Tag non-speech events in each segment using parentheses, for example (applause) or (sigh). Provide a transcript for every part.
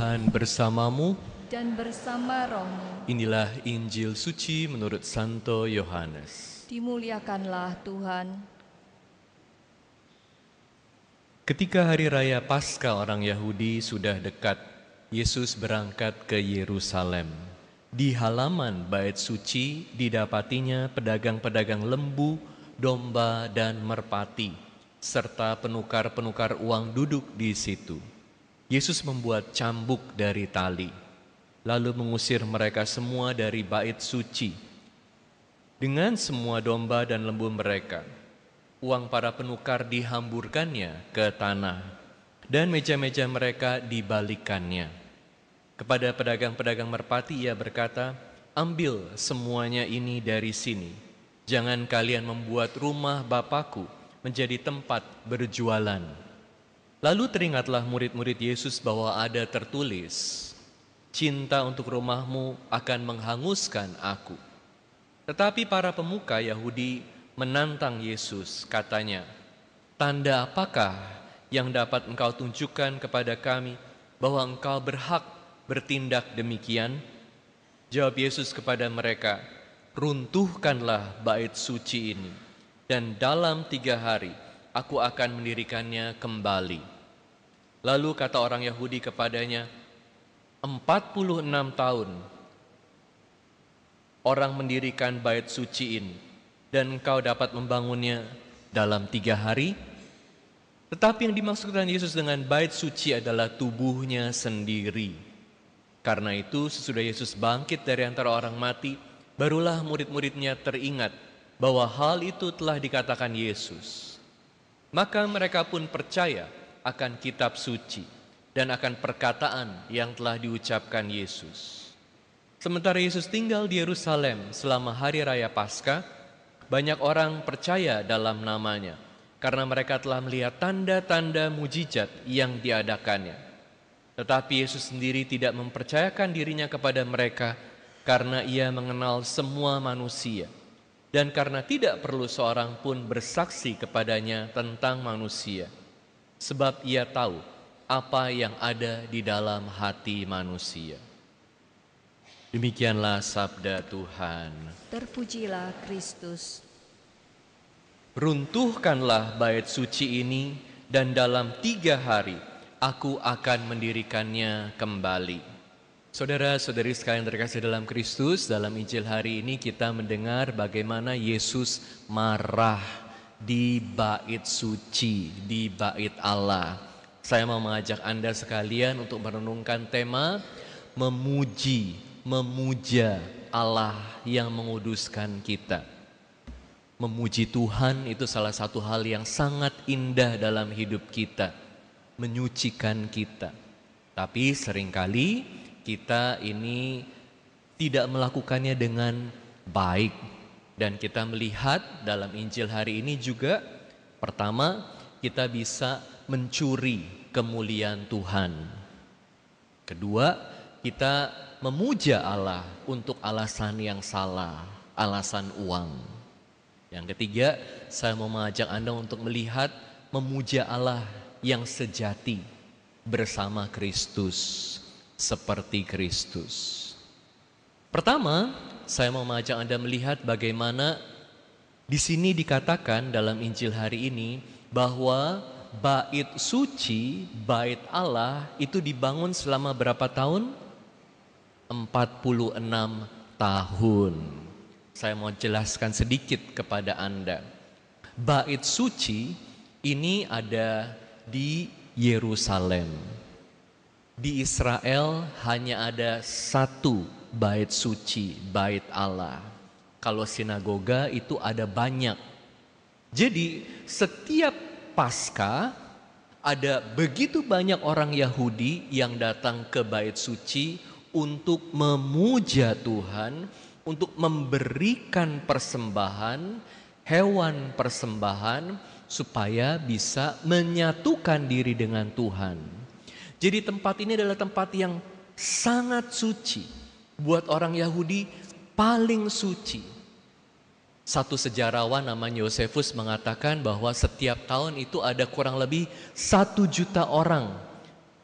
Tuhan bersamamu. dan bersama rohmu. Inilah Injil suci menurut Santo Yohanes. Dimuliakanlah Tuhan. Ketika hari raya Paskah orang Yahudi sudah dekat, Yesus berangkat ke Yerusalem. Di halaman bait suci didapatinya pedagang-pedagang lembu, domba, dan merpati, serta penukar-penukar uang duduk di situ. Yesus membuat cambuk dari tali, lalu mengusir mereka semua dari bait suci. Dengan semua domba dan lembu mereka, uang para penukar dihamburkannya ke tanah, dan meja-meja mereka dibalikannya. Kepada pedagang-pedagang merpati ia berkata, Ambil semuanya ini dari sini. Jangan kalian membuat rumah Bapakku menjadi tempat berjualan. Lalu teringatlah murid-murid Yesus bahwa ada tertulis, Cinta untuk rumahmu akan menghanguskan aku. Tetapi para pemuka Yahudi menantang Yesus, katanya, Tanda apakah yang dapat engkau tunjukkan kepada kami bahwa engkau berhak bertindak demikian? Jawab Yesus kepada mereka, runtuhkanlah bait suci ini, dan dalam tiga hari aku akan mendirikannya kembali. Lalu kata orang Yahudi kepadanya, 46 tahun orang mendirikan bait suci ini, dan engkau dapat membangunnya dalam tiga hari? Tetapi yang dimaksudkan Yesus dengan bait suci adalah tubuhnya sendiri. Karena itu sesudah Yesus bangkit dari antara orang mati, barulah murid-muridnya teringat bahwa hal itu telah dikatakan Yesus. Maka mereka pun percaya akan kitab suci dan akan perkataan yang telah diucapkan Yesus. Sementara Yesus tinggal di Yerusalem selama hari raya Paskah, banyak orang percaya dalam namanya karena mereka telah melihat tanda-tanda mujizat yang diadakannya. Tetapi Yesus sendiri tidak mempercayakan dirinya kepada mereka karena ia mengenal semua manusia dan karena tidak perlu seorang pun bersaksi kepadanya tentang manusia sebab ia tahu apa yang ada di dalam hati manusia. Demikianlah sabda Tuhan. Terpujilah Kristus. Runtuhkanlah bait suci ini dan dalam tiga hari aku akan mendirikannya kembali. Saudara-saudari sekalian terkasih dalam Kristus, dalam Injil hari ini kita mendengar bagaimana Yesus marah di bait suci, di bait Allah. Saya mau mengajak Anda sekalian untuk merenungkan tema memuji, memuja Allah yang menguduskan kita. Memuji Tuhan itu salah satu hal yang sangat indah dalam hidup kita, menyucikan kita. Tapi sering kali kita ini tidak melakukannya dengan baik dan kita melihat dalam Injil hari ini juga pertama kita bisa mencuri kemuliaan Tuhan. Kedua, kita memuja Allah untuk alasan yang salah, alasan uang. Yang ketiga, saya mau mengajak Anda untuk melihat memuja Allah yang sejati bersama Kristus, seperti Kristus. Pertama, saya mau mengajak Anda melihat bagaimana di sini dikatakan dalam Injil hari ini bahwa bait suci, bait Allah itu dibangun selama berapa tahun? 46 tahun. Saya mau jelaskan sedikit kepada Anda. Bait suci ini ada di Yerusalem. Di Israel hanya ada satu bait suci, bait Allah. Kalau sinagoga itu ada banyak. Jadi setiap pasca ada begitu banyak orang Yahudi yang datang ke bait suci untuk memuja Tuhan, untuk memberikan persembahan, hewan persembahan supaya bisa menyatukan diri dengan Tuhan. Jadi tempat ini adalah tempat yang sangat suci. Buat orang Yahudi paling suci. Satu sejarawan namanya Yosefus mengatakan bahwa setiap tahun itu ada kurang lebih satu juta orang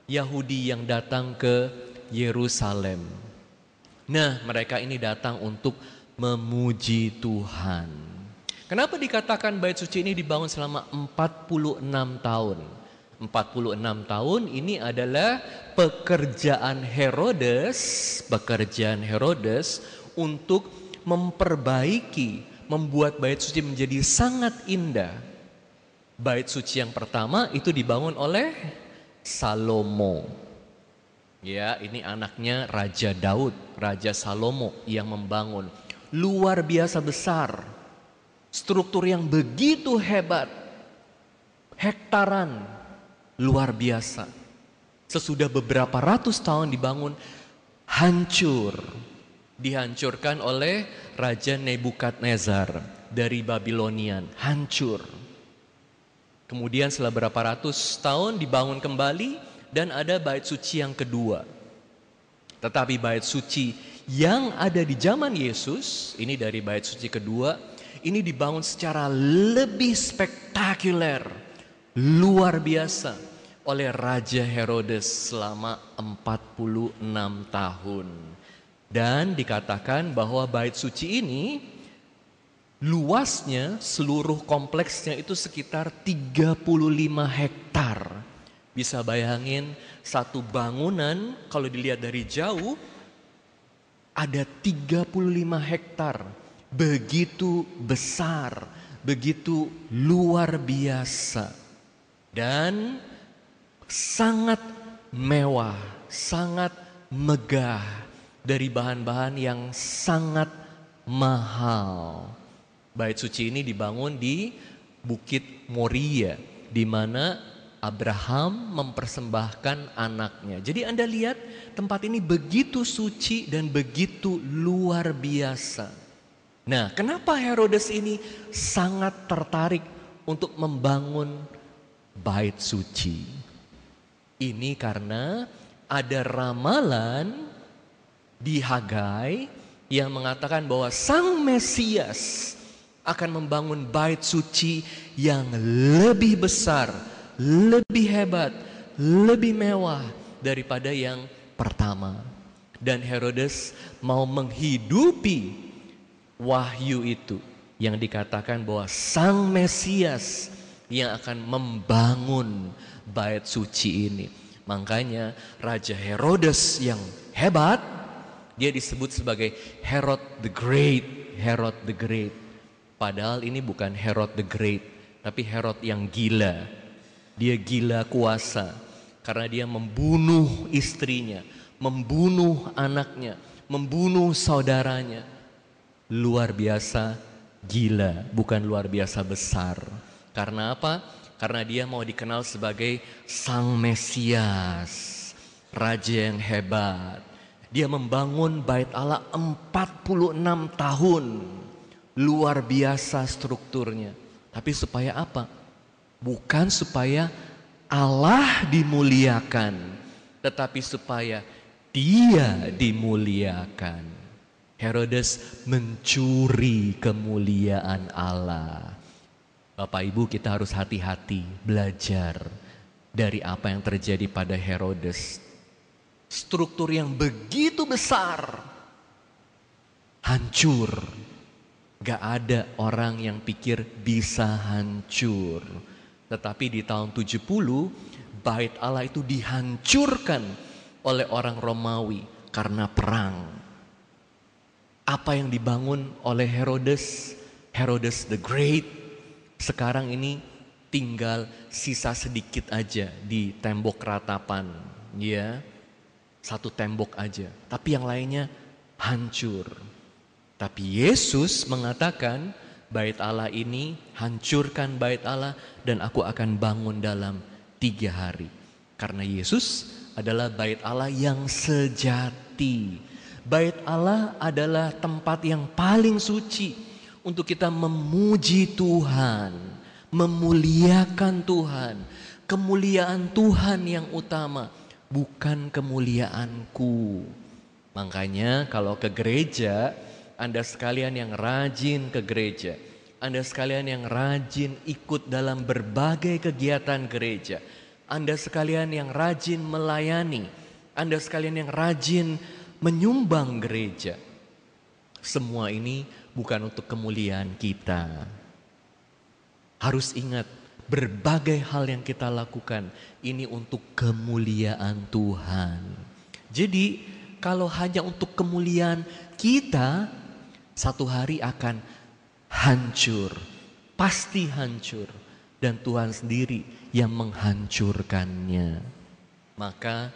Yahudi yang datang ke Yerusalem. Nah, mereka ini datang untuk memuji Tuhan. Kenapa dikatakan bait suci ini dibangun selama 46 tahun? 46 tahun ini adalah pekerjaan Herodes, pekerjaan Herodes untuk memperbaiki, membuat bait suci menjadi sangat indah. Bait suci yang pertama itu dibangun oleh Salomo. Ya, ini anaknya Raja Daud, Raja Salomo yang membangun. Luar biasa besar. Struktur yang begitu hebat. Hektaran luar biasa. Sesudah beberapa ratus tahun dibangun, hancur. Dihancurkan oleh Raja Nebukadnezar dari Babilonian, hancur. Kemudian setelah beberapa ratus tahun dibangun kembali, dan ada bait suci yang kedua. Tetapi bait suci yang ada di zaman Yesus, ini dari bait suci kedua, ini dibangun secara lebih spektakuler, luar biasa oleh Raja Herodes selama 46 tahun. Dan dikatakan bahwa bait suci ini luasnya seluruh kompleksnya itu sekitar 35 hektar. Bisa bayangin satu bangunan kalau dilihat dari jauh ada 35 hektar. Begitu besar, begitu luar biasa. Dan sangat mewah, sangat megah dari bahan-bahan yang sangat mahal. Bait suci ini dibangun di Bukit Moria, di mana Abraham mempersembahkan anaknya. Jadi Anda lihat tempat ini begitu suci dan begitu luar biasa. Nah, kenapa Herodes ini sangat tertarik untuk membangun bait suci? Ini karena ada ramalan di Hagai yang mengatakan bahwa Sang Mesias akan membangun bait suci yang lebih besar lebih hebat, lebih mewah daripada yang pertama. Dan Herodes mau menghidupi wahyu itu yang dikatakan bahwa Sang Mesias yang akan membangun bait suci ini. Makanya Raja Herodes yang hebat, dia disebut sebagai Herod the Great, Herod the Great. Padahal ini bukan Herod the Great, tapi Herod yang gila, dia gila kuasa karena dia membunuh istrinya, membunuh anaknya, membunuh saudaranya. Luar biasa gila, bukan luar biasa besar. Karena apa? Karena dia mau dikenal sebagai Sang Mesias, Raja yang hebat. Dia membangun bait Allah 46 tahun. Luar biasa strukturnya. Tapi supaya apa? Bukan supaya Allah dimuliakan, tetapi supaya dia dimuliakan. Herodes mencuri kemuliaan Allah. Bapak Ibu kita harus hati-hati belajar dari apa yang terjadi pada Herodes. Struktur yang begitu besar hancur. Gak ada orang yang pikir bisa hancur tetapi di tahun 70 bait Allah itu dihancurkan oleh orang Romawi karena perang. Apa yang dibangun oleh Herodes, Herodes the Great, sekarang ini tinggal sisa sedikit aja di tembok ratapan, ya. Satu tembok aja, tapi yang lainnya hancur. Tapi Yesus mengatakan, bait Allah ini, hancurkan bait Allah dan aku akan bangun dalam tiga hari. Karena Yesus adalah bait Allah yang sejati. Bait Allah adalah tempat yang paling suci untuk kita memuji Tuhan, memuliakan Tuhan. Kemuliaan Tuhan yang utama, bukan kemuliaanku. Makanya kalau ke gereja, anda sekalian yang rajin ke gereja, Anda sekalian yang rajin ikut dalam berbagai kegiatan gereja, Anda sekalian yang rajin melayani, Anda sekalian yang rajin menyumbang gereja. Semua ini bukan untuk kemuliaan kita. Harus ingat, berbagai hal yang kita lakukan ini untuk kemuliaan Tuhan. Jadi, kalau hanya untuk kemuliaan kita, satu hari akan hancur, pasti hancur, dan Tuhan sendiri yang menghancurkannya. Maka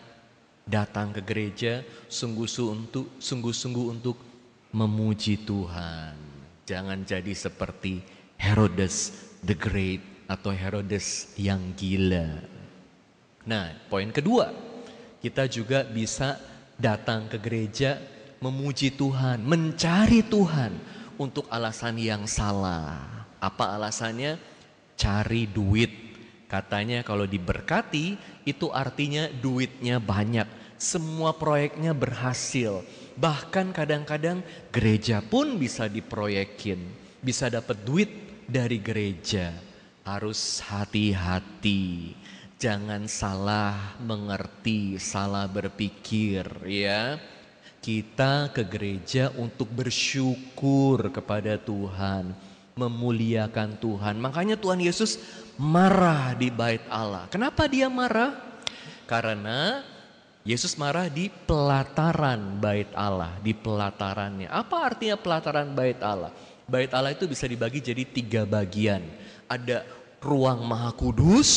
datang ke gereja sungguh-sungguh untuk untuk memuji Tuhan. Jangan jadi seperti Herodes the Great atau Herodes yang gila. Nah, poin kedua, kita juga bisa datang ke gereja memuji Tuhan, mencari Tuhan untuk alasan yang salah. Apa alasannya? Cari duit Katanya kalau diberkati itu artinya duitnya banyak. Semua proyeknya berhasil. Bahkan kadang-kadang gereja pun bisa diproyekin. Bisa dapat duit dari gereja. Harus hati-hati. Jangan salah mengerti, salah berpikir ya. Kita ke gereja untuk bersyukur kepada Tuhan, memuliakan Tuhan. Makanya Tuhan Yesus marah di bait Allah. Kenapa dia marah? Karena Yesus marah di pelataran bait Allah, di pelatarannya. Apa artinya pelataran bait Allah? Bait Allah itu bisa dibagi jadi tiga bagian. Ada ruang maha kudus,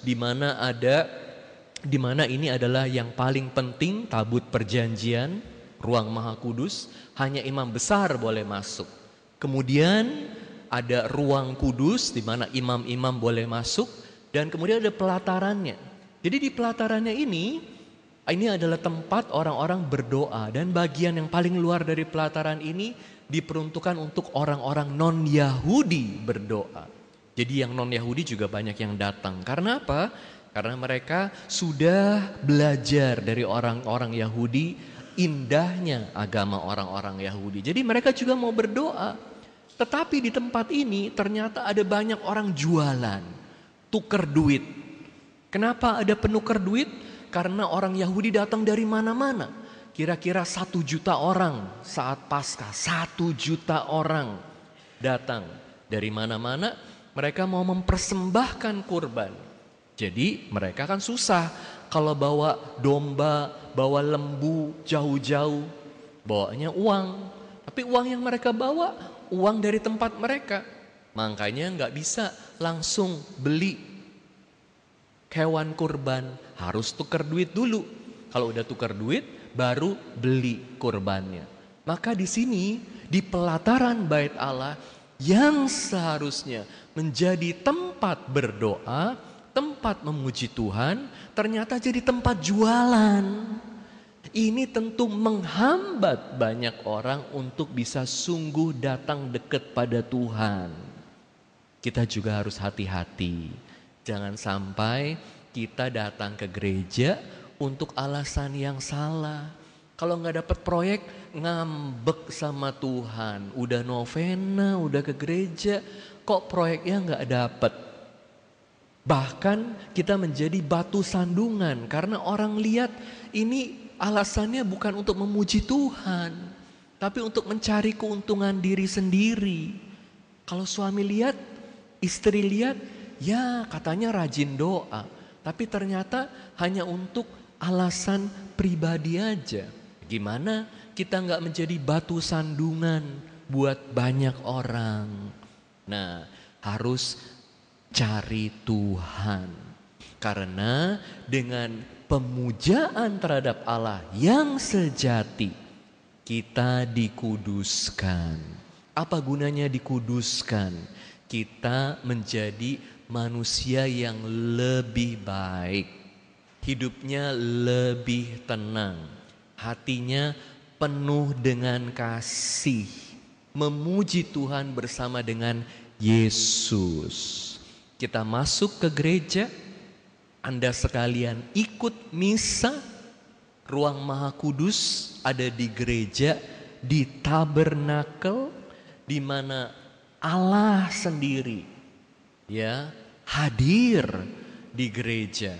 di mana ada di mana ini adalah yang paling penting tabut perjanjian, ruang maha kudus, hanya imam besar boleh masuk. Kemudian ada ruang kudus di mana imam-imam boleh masuk dan kemudian ada pelatarannya. Jadi di pelatarannya ini ini adalah tempat orang-orang berdoa dan bagian yang paling luar dari pelataran ini diperuntukkan untuk orang-orang non-Yahudi berdoa. Jadi yang non-Yahudi juga banyak yang datang. Karena apa? Karena mereka sudah belajar dari orang-orang Yahudi indahnya agama orang-orang Yahudi. Jadi mereka juga mau berdoa. Tetapi di tempat ini ternyata ada banyak orang jualan, tuker duit. Kenapa ada penukar duit? Karena orang Yahudi datang dari mana-mana. Kira-kira satu juta orang saat pasca, satu juta orang datang dari mana-mana. Mereka mau mempersembahkan kurban. Jadi mereka kan susah kalau bawa domba, bawa lembu jauh-jauh, bawanya uang. Tapi uang yang mereka bawa uang dari tempat mereka. Makanya nggak bisa langsung beli hewan kurban, harus tukar duit dulu. Kalau udah tukar duit, baru beli kurbannya. Maka di sini, di pelataran bait Allah, yang seharusnya menjadi tempat berdoa, tempat memuji Tuhan, ternyata jadi tempat jualan. Ini tentu menghambat banyak orang untuk bisa sungguh datang dekat pada Tuhan. Kita juga harus hati-hati. Jangan sampai kita datang ke gereja untuk alasan yang salah. Kalau nggak dapat proyek, ngambek sama Tuhan. Udah novena, udah ke gereja, kok proyeknya nggak dapat. Bahkan kita menjadi batu sandungan karena orang lihat ini alasannya bukan untuk memuji Tuhan, tapi untuk mencari keuntungan diri sendiri. Kalau suami lihat, istri lihat, ya katanya rajin doa, tapi ternyata hanya untuk alasan pribadi aja. Gimana kita nggak menjadi batu sandungan buat banyak orang? Nah, harus cari Tuhan. Karena dengan pemujaan terhadap Allah yang sejati, kita dikuduskan. Apa gunanya dikuduskan? Kita menjadi manusia yang lebih baik, hidupnya lebih tenang, hatinya penuh dengan kasih, memuji Tuhan bersama dengan Yesus. Kita masuk ke gereja, anda sekalian ikut misa, ruang maha kudus ada di gereja, di tabernakel, di mana Allah sendiri ya hadir di gereja.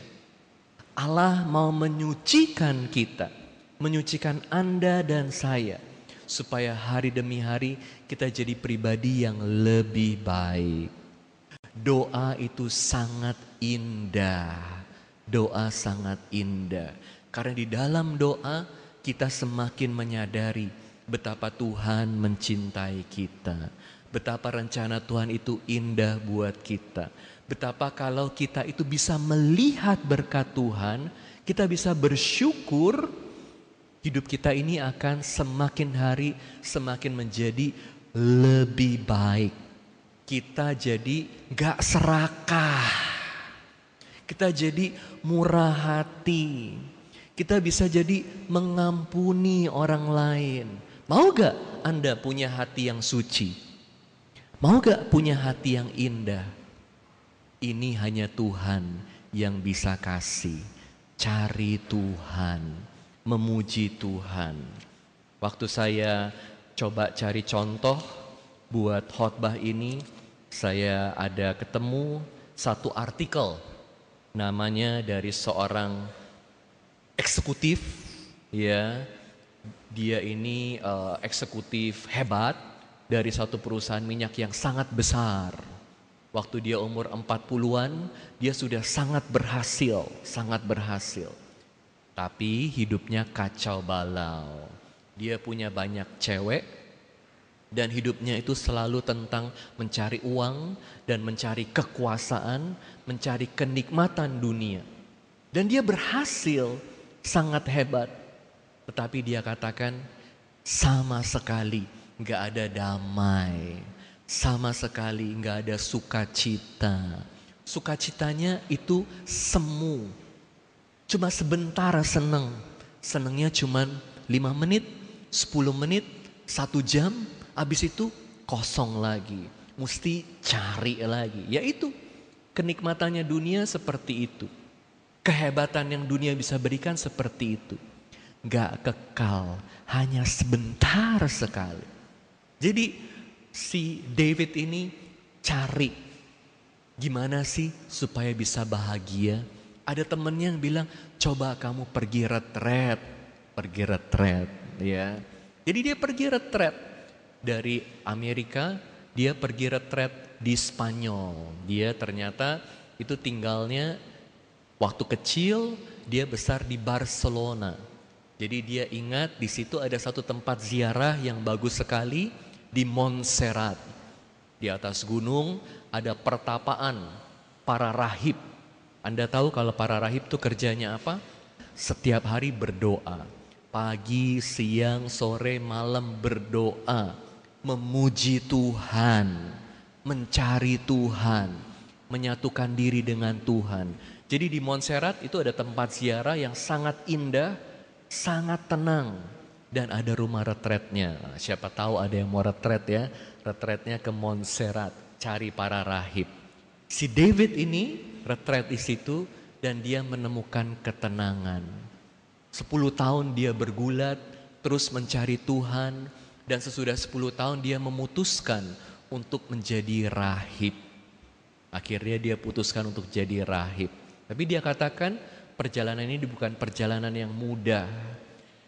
Allah mau menyucikan kita, menyucikan Anda dan saya, supaya hari demi hari kita jadi pribadi yang lebih baik. Doa itu sangat indah, doa sangat indah, karena di dalam doa kita semakin menyadari betapa Tuhan mencintai kita, betapa rencana Tuhan itu indah buat kita Betapa kalau kita itu bisa melihat berkat Tuhan, kita bisa bersyukur, hidup kita ini akan semakin hari semakin menjadi lebih baik. Kita jadi gak serakah. Kita jadi murah hati. Kita bisa jadi mengampuni orang lain. Mau gak Anda punya hati yang suci? Mau gak punya hati yang indah? Ini hanya Tuhan yang bisa kasih. Cari Tuhan, memuji Tuhan. Waktu saya coba cari contoh buat khotbah ini, saya ada ketemu satu artikel namanya dari seorang eksekutif ya dia ini uh, eksekutif hebat dari satu perusahaan minyak yang sangat besar Waktu dia umur 40-an, dia sudah sangat berhasil, sangat berhasil. Tapi hidupnya kacau balau. Dia punya banyak cewek dan hidupnya itu selalu tentang mencari uang dan mencari kekuasaan, mencari kenikmatan dunia. Dan dia berhasil sangat hebat. Tetapi dia katakan sama sekali nggak ada damai sama sekali nggak ada sukacita. Sukacitanya itu semu. Cuma sebentar seneng. Senengnya cuma lima menit, sepuluh menit, satu jam. Habis itu kosong lagi. Mesti cari lagi. Ya itu kenikmatannya dunia seperti itu. Kehebatan yang dunia bisa berikan seperti itu. Gak kekal, hanya sebentar sekali. Jadi si David ini cari gimana sih supaya bisa bahagia. Ada temennya yang bilang, coba kamu pergi retret, pergi retret, ya. Jadi dia pergi retret dari Amerika, dia pergi retret di Spanyol. Dia ternyata itu tinggalnya waktu kecil, dia besar di Barcelona. Jadi dia ingat di situ ada satu tempat ziarah yang bagus sekali, di Montserrat. Di atas gunung ada pertapaan para rahib. Anda tahu kalau para rahib itu kerjanya apa? Setiap hari berdoa. Pagi, siang, sore, malam berdoa. Memuji Tuhan. Mencari Tuhan. Menyatukan diri dengan Tuhan. Jadi di Montserrat itu ada tempat ziarah yang sangat indah, sangat tenang dan ada rumah retretnya. Siapa tahu ada yang mau retret ya, retretnya ke Montserrat, cari para rahib. Si David ini retret di situ dan dia menemukan ketenangan. Sepuluh tahun dia bergulat, terus mencari Tuhan, dan sesudah sepuluh tahun dia memutuskan untuk menjadi rahib. Akhirnya dia putuskan untuk jadi rahib. Tapi dia katakan perjalanan ini bukan perjalanan yang mudah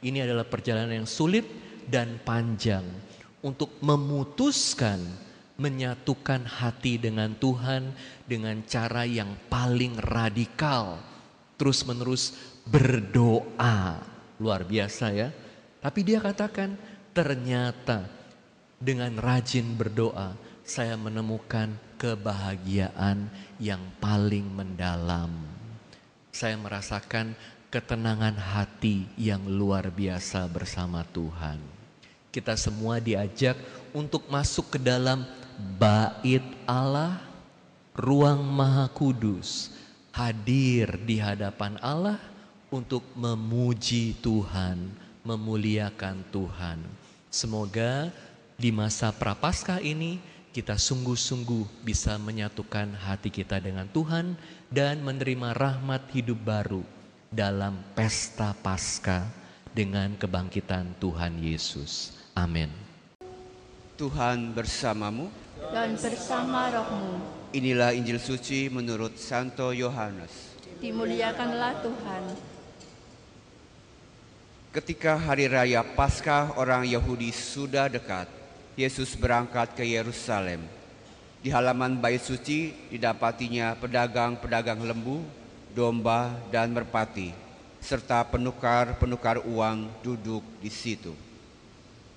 ini adalah perjalanan yang sulit dan panjang untuk memutuskan menyatukan hati dengan Tuhan dengan cara yang paling radikal. Terus-menerus berdoa. Luar biasa ya. Tapi dia katakan ternyata dengan rajin berdoa saya menemukan kebahagiaan yang paling mendalam. Saya merasakan ketenangan hati yang luar biasa bersama Tuhan. Kita semua diajak untuk masuk ke dalam bait Allah, ruang maha kudus, hadir di hadapan Allah untuk memuji Tuhan, memuliakan Tuhan. Semoga di masa prapaskah ini kita sungguh-sungguh bisa menyatukan hati kita dengan Tuhan dan menerima rahmat hidup baru dalam pesta Paskah dengan kebangkitan Tuhan Yesus. Amin. Tuhan bersamamu. dan bersama rohmu. Inilah Injil suci menurut Santo Yohanes. Dimuliakanlah Tuhan. Ketika hari raya Paskah orang Yahudi sudah dekat, Yesus berangkat ke Yerusalem. Di halaman bait suci didapatinya pedagang-pedagang lembu, domba, dan merpati, serta penukar-penukar uang duduk di situ.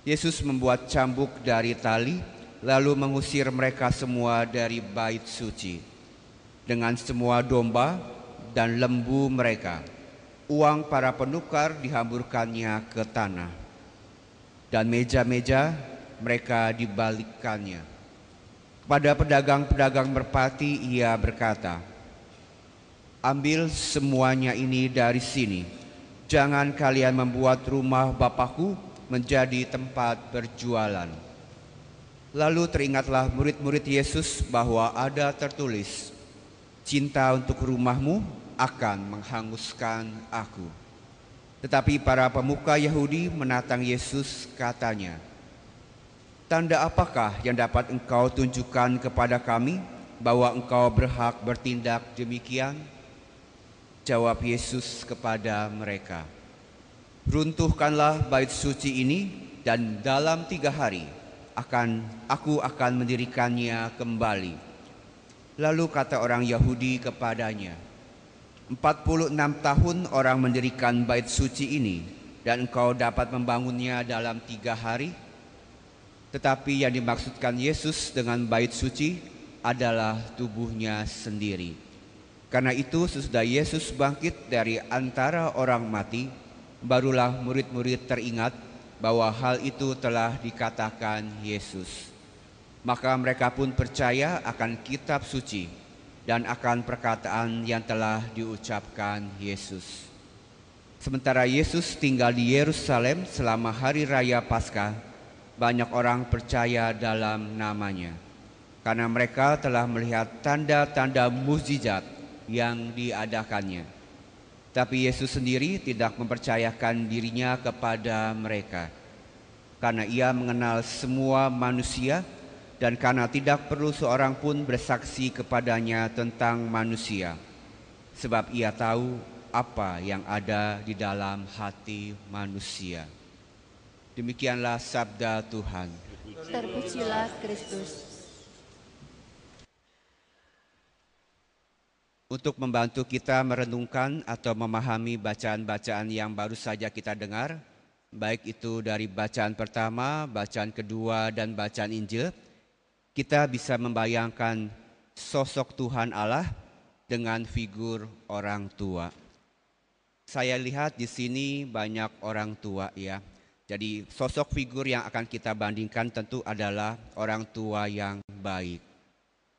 Yesus membuat cambuk dari tali, lalu mengusir mereka semua dari bait suci. Dengan semua domba dan lembu mereka, uang para penukar dihamburkannya ke tanah. Dan meja-meja mereka dibalikkannya. Pada pedagang-pedagang merpati ia berkata, Ambil semuanya ini dari sini. Jangan kalian membuat rumah Bapakku menjadi tempat berjualan. Lalu teringatlah murid-murid Yesus bahwa ada tertulis, Cinta untuk rumahmu akan menghanguskan aku. Tetapi para pemuka Yahudi menatang Yesus katanya, Tanda apakah yang dapat engkau tunjukkan kepada kami bahwa engkau berhak bertindak demikian? Jawab Yesus kepada mereka, Runtuhkanlah bait suci ini dan dalam tiga hari akan aku akan mendirikannya kembali. Lalu kata orang Yahudi kepadanya, 46 tahun orang mendirikan bait suci ini dan engkau dapat membangunnya dalam tiga hari? Tetapi yang dimaksudkan Yesus dengan bait suci adalah tubuhnya sendiri. Karena itu sesudah Yesus bangkit dari antara orang mati, barulah murid-murid teringat bahwa hal itu telah dikatakan Yesus. Maka mereka pun percaya akan kitab suci dan akan perkataan yang telah diucapkan Yesus. Sementara Yesus tinggal di Yerusalem selama hari raya Paskah, banyak orang percaya dalam namanya. Karena mereka telah melihat tanda-tanda mukjizat yang diadakannya. Tapi Yesus sendiri tidak mempercayakan dirinya kepada mereka. Karena ia mengenal semua manusia dan karena tidak perlu seorang pun bersaksi kepadanya tentang manusia. Sebab ia tahu apa yang ada di dalam hati manusia. Demikianlah sabda Tuhan. Terpujilah Kristus. Untuk membantu kita merenungkan atau memahami bacaan-bacaan yang baru saja kita dengar, baik itu dari bacaan pertama, bacaan kedua, dan bacaan Injil, kita bisa membayangkan sosok Tuhan Allah dengan figur orang tua. Saya lihat di sini banyak orang tua ya. Jadi sosok figur yang akan kita bandingkan tentu adalah orang tua yang baik.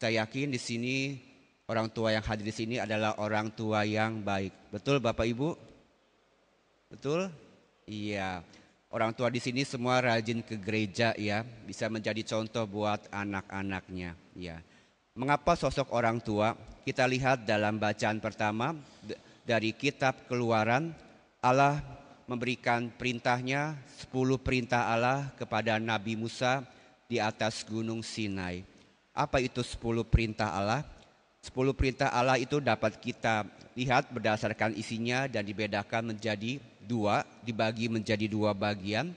Saya yakin di sini orang tua yang hadir di sini adalah orang tua yang baik. Betul Bapak Ibu? Betul? Iya. Orang tua di sini semua rajin ke gereja ya, bisa menjadi contoh buat anak-anaknya ya. Mengapa sosok orang tua? Kita lihat dalam bacaan pertama dari kitab Keluaran Allah memberikan perintahnya 10 perintah Allah kepada Nabi Musa di atas gunung Sinai. Apa itu 10 perintah Allah? Sepuluh perintah Allah itu dapat kita lihat berdasarkan isinya dan dibedakan menjadi dua, dibagi menjadi dua bagian,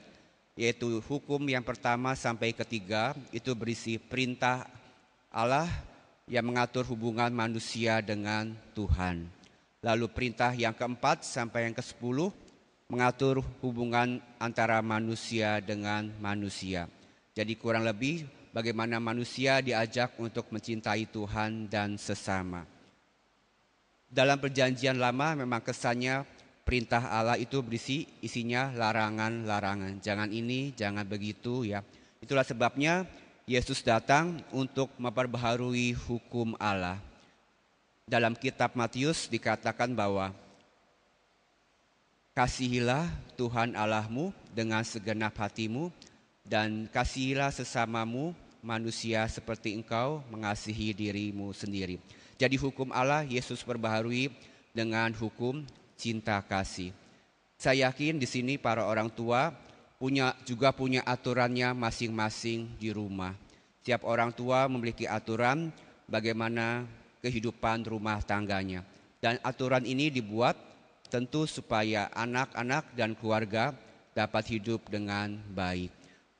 yaitu hukum yang pertama sampai ketiga itu berisi perintah Allah yang mengatur hubungan manusia dengan Tuhan. Lalu perintah yang keempat sampai yang ke sepuluh mengatur hubungan antara manusia dengan manusia. Jadi kurang lebih bagaimana manusia diajak untuk mencintai Tuhan dan sesama. Dalam perjanjian lama memang kesannya perintah Allah itu berisi isinya larangan-larangan. Jangan ini, jangan begitu ya. Itulah sebabnya Yesus datang untuk memperbaharui hukum Allah. Dalam kitab Matius dikatakan bahwa kasihilah Tuhan Allahmu dengan segenap hatimu dan kasihilah sesamamu manusia seperti engkau mengasihi dirimu sendiri. Jadi hukum Allah Yesus perbaharui dengan hukum cinta kasih. Saya yakin di sini para orang tua punya juga punya aturannya masing-masing di rumah. Setiap orang tua memiliki aturan bagaimana kehidupan rumah tangganya. Dan aturan ini dibuat tentu supaya anak-anak dan keluarga dapat hidup dengan baik.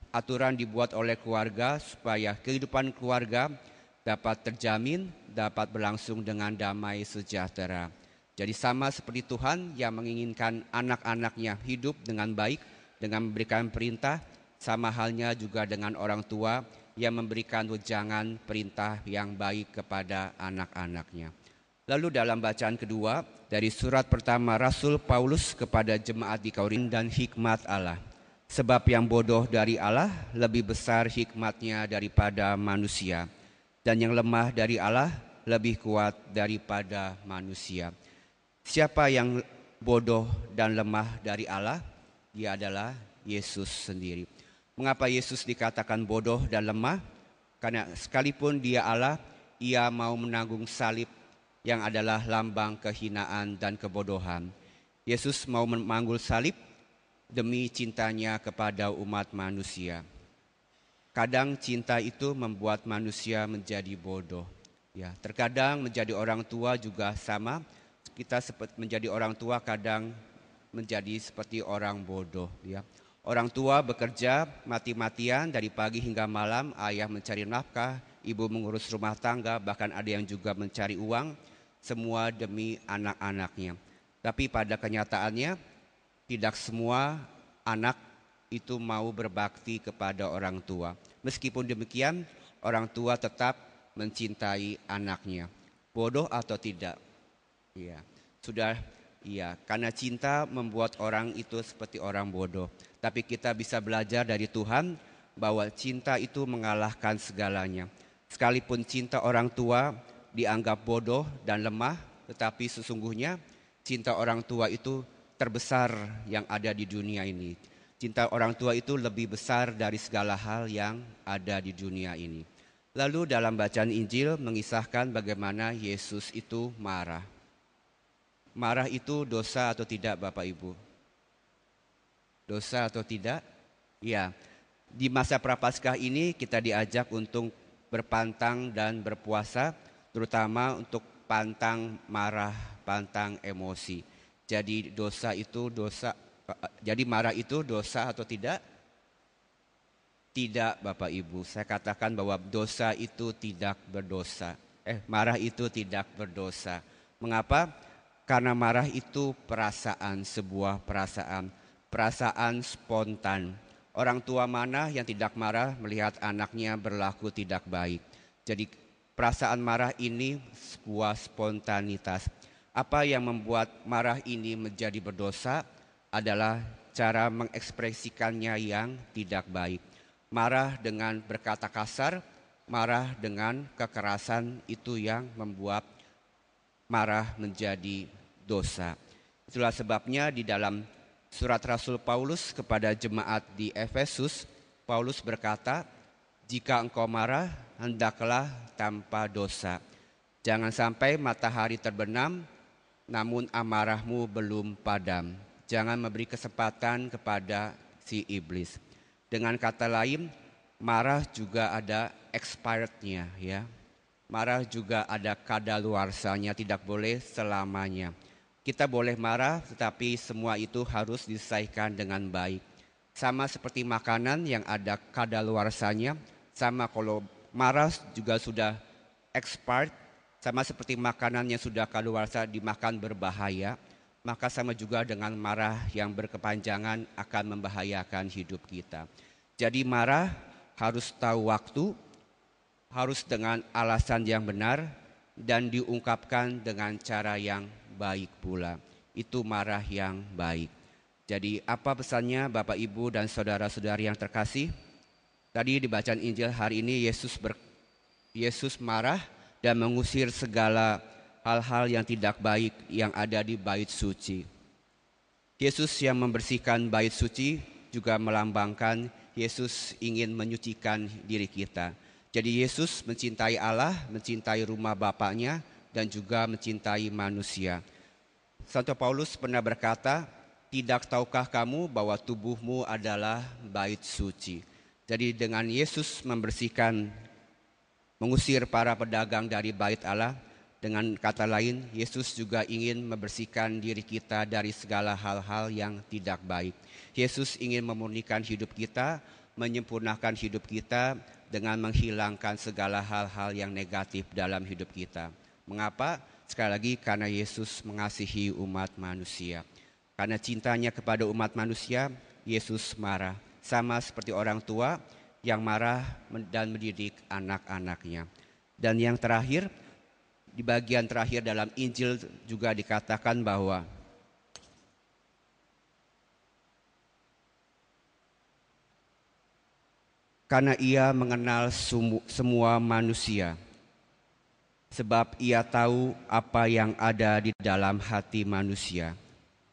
Aturan dibuat oleh keluarga supaya kehidupan keluarga dapat terjamin, dapat berlangsung dengan damai sejahtera. Jadi sama seperti Tuhan yang menginginkan anak-anaknya hidup dengan baik dengan memberikan perintah, sama halnya juga dengan orang tua yang memberikan wejangan perintah yang baik kepada anak-anaknya. Lalu dalam bacaan kedua dari surat pertama Rasul Paulus kepada jemaat di Korin dan hikmat Allah. Sebab yang bodoh dari Allah lebih besar hikmatnya daripada manusia. Dan yang lemah dari Allah lebih kuat daripada manusia. Siapa yang bodoh dan lemah dari Allah? Dia adalah Yesus sendiri. Mengapa Yesus dikatakan bodoh dan lemah? Karena sekalipun dia Allah, ia mau menanggung salib yang adalah lambang kehinaan dan kebodohan. Yesus mau memanggul salib demi cintanya kepada umat manusia. Kadang cinta itu membuat manusia menjadi bodoh. Ya, terkadang menjadi orang tua juga sama. Kita menjadi orang tua kadang menjadi seperti orang bodoh. Ya, orang tua bekerja mati-matian dari pagi hingga malam. Ayah mencari nafkah, ibu mengurus rumah tangga, bahkan ada yang juga mencari uang. Semua demi anak-anaknya. Tapi pada kenyataannya tidak semua anak itu mau berbakti kepada orang tua. Meskipun demikian, orang tua tetap mencintai anaknya. Bodoh atau tidak? Iya, sudah iya, karena cinta membuat orang itu seperti orang bodoh. Tapi kita bisa belajar dari Tuhan bahwa cinta itu mengalahkan segalanya. Sekalipun cinta orang tua dianggap bodoh dan lemah, tetapi sesungguhnya cinta orang tua itu terbesar yang ada di dunia ini. Cinta orang tua itu lebih besar dari segala hal yang ada di dunia ini. Lalu dalam bacaan Injil mengisahkan bagaimana Yesus itu marah. Marah itu dosa atau tidak Bapak Ibu? Dosa atau tidak? Ya, di masa prapaskah ini kita diajak untuk berpantang dan berpuasa terutama untuk pantang marah, pantang emosi. Jadi dosa itu dosa jadi marah itu dosa atau tidak? Tidak Bapak Ibu, saya katakan bahwa dosa itu tidak berdosa. Eh, marah itu tidak berdosa. Mengapa? Karena marah itu perasaan, sebuah perasaan, perasaan spontan. Orang tua mana yang tidak marah melihat anaknya berlaku tidak baik. Jadi perasaan marah ini sebuah spontanitas. Apa yang membuat marah ini menjadi berdosa adalah cara mengekspresikannya yang tidak baik. Marah dengan berkata kasar, marah dengan kekerasan itu yang membuat marah menjadi dosa. Itulah sebabnya di dalam surat Rasul Paulus kepada jemaat di Efesus, Paulus berkata, "Jika engkau marah, hendaklah tanpa dosa. Jangan sampai matahari terbenam, namun amarahmu belum padam. Jangan memberi kesempatan kepada si iblis. Dengan kata lain, marah juga ada expirednya ya. Marah juga ada kadaluarsanya, tidak boleh selamanya. Kita boleh marah, tetapi semua itu harus diselesaikan dengan baik. Sama seperti makanan yang ada kadaluarsanya, sama kalau marah juga sudah expired, sama seperti makanan yang sudah kadaluarsa dimakan berbahaya, maka sama juga dengan marah yang berkepanjangan akan membahayakan hidup kita. Jadi marah harus tahu waktu, harus dengan alasan yang benar, dan diungkapkan dengan cara yang baik pula. Itu marah yang baik. Jadi apa pesannya Bapak Ibu dan saudara-saudari yang terkasih? Tadi di bacaan Injil hari ini Yesus ber, Yesus marah dan mengusir segala hal-hal yang tidak baik yang ada di bait suci. Yesus yang membersihkan bait suci juga melambangkan Yesus ingin menyucikan diri kita. Jadi Yesus mencintai Allah, mencintai rumah Bapaknya, dan juga mencintai manusia. Santo Paulus pernah berkata, tidak tahukah kamu bahwa tubuhmu adalah bait suci? Jadi dengan Yesus membersihkan mengusir para pedagang dari bait Allah. Dengan kata lain, Yesus juga ingin membersihkan diri kita dari segala hal-hal yang tidak baik. Yesus ingin memurnikan hidup kita, menyempurnakan hidup kita dengan menghilangkan segala hal-hal yang negatif dalam hidup kita. Mengapa? Sekali lagi karena Yesus mengasihi umat manusia. Karena cintanya kepada umat manusia, Yesus marah. Sama seperti orang tua yang marah dan mendidik anak-anaknya. Dan yang terakhir, di bagian terakhir dalam Injil juga dikatakan bahwa karena ia mengenal semua manusia, sebab ia tahu apa yang ada di dalam hati manusia.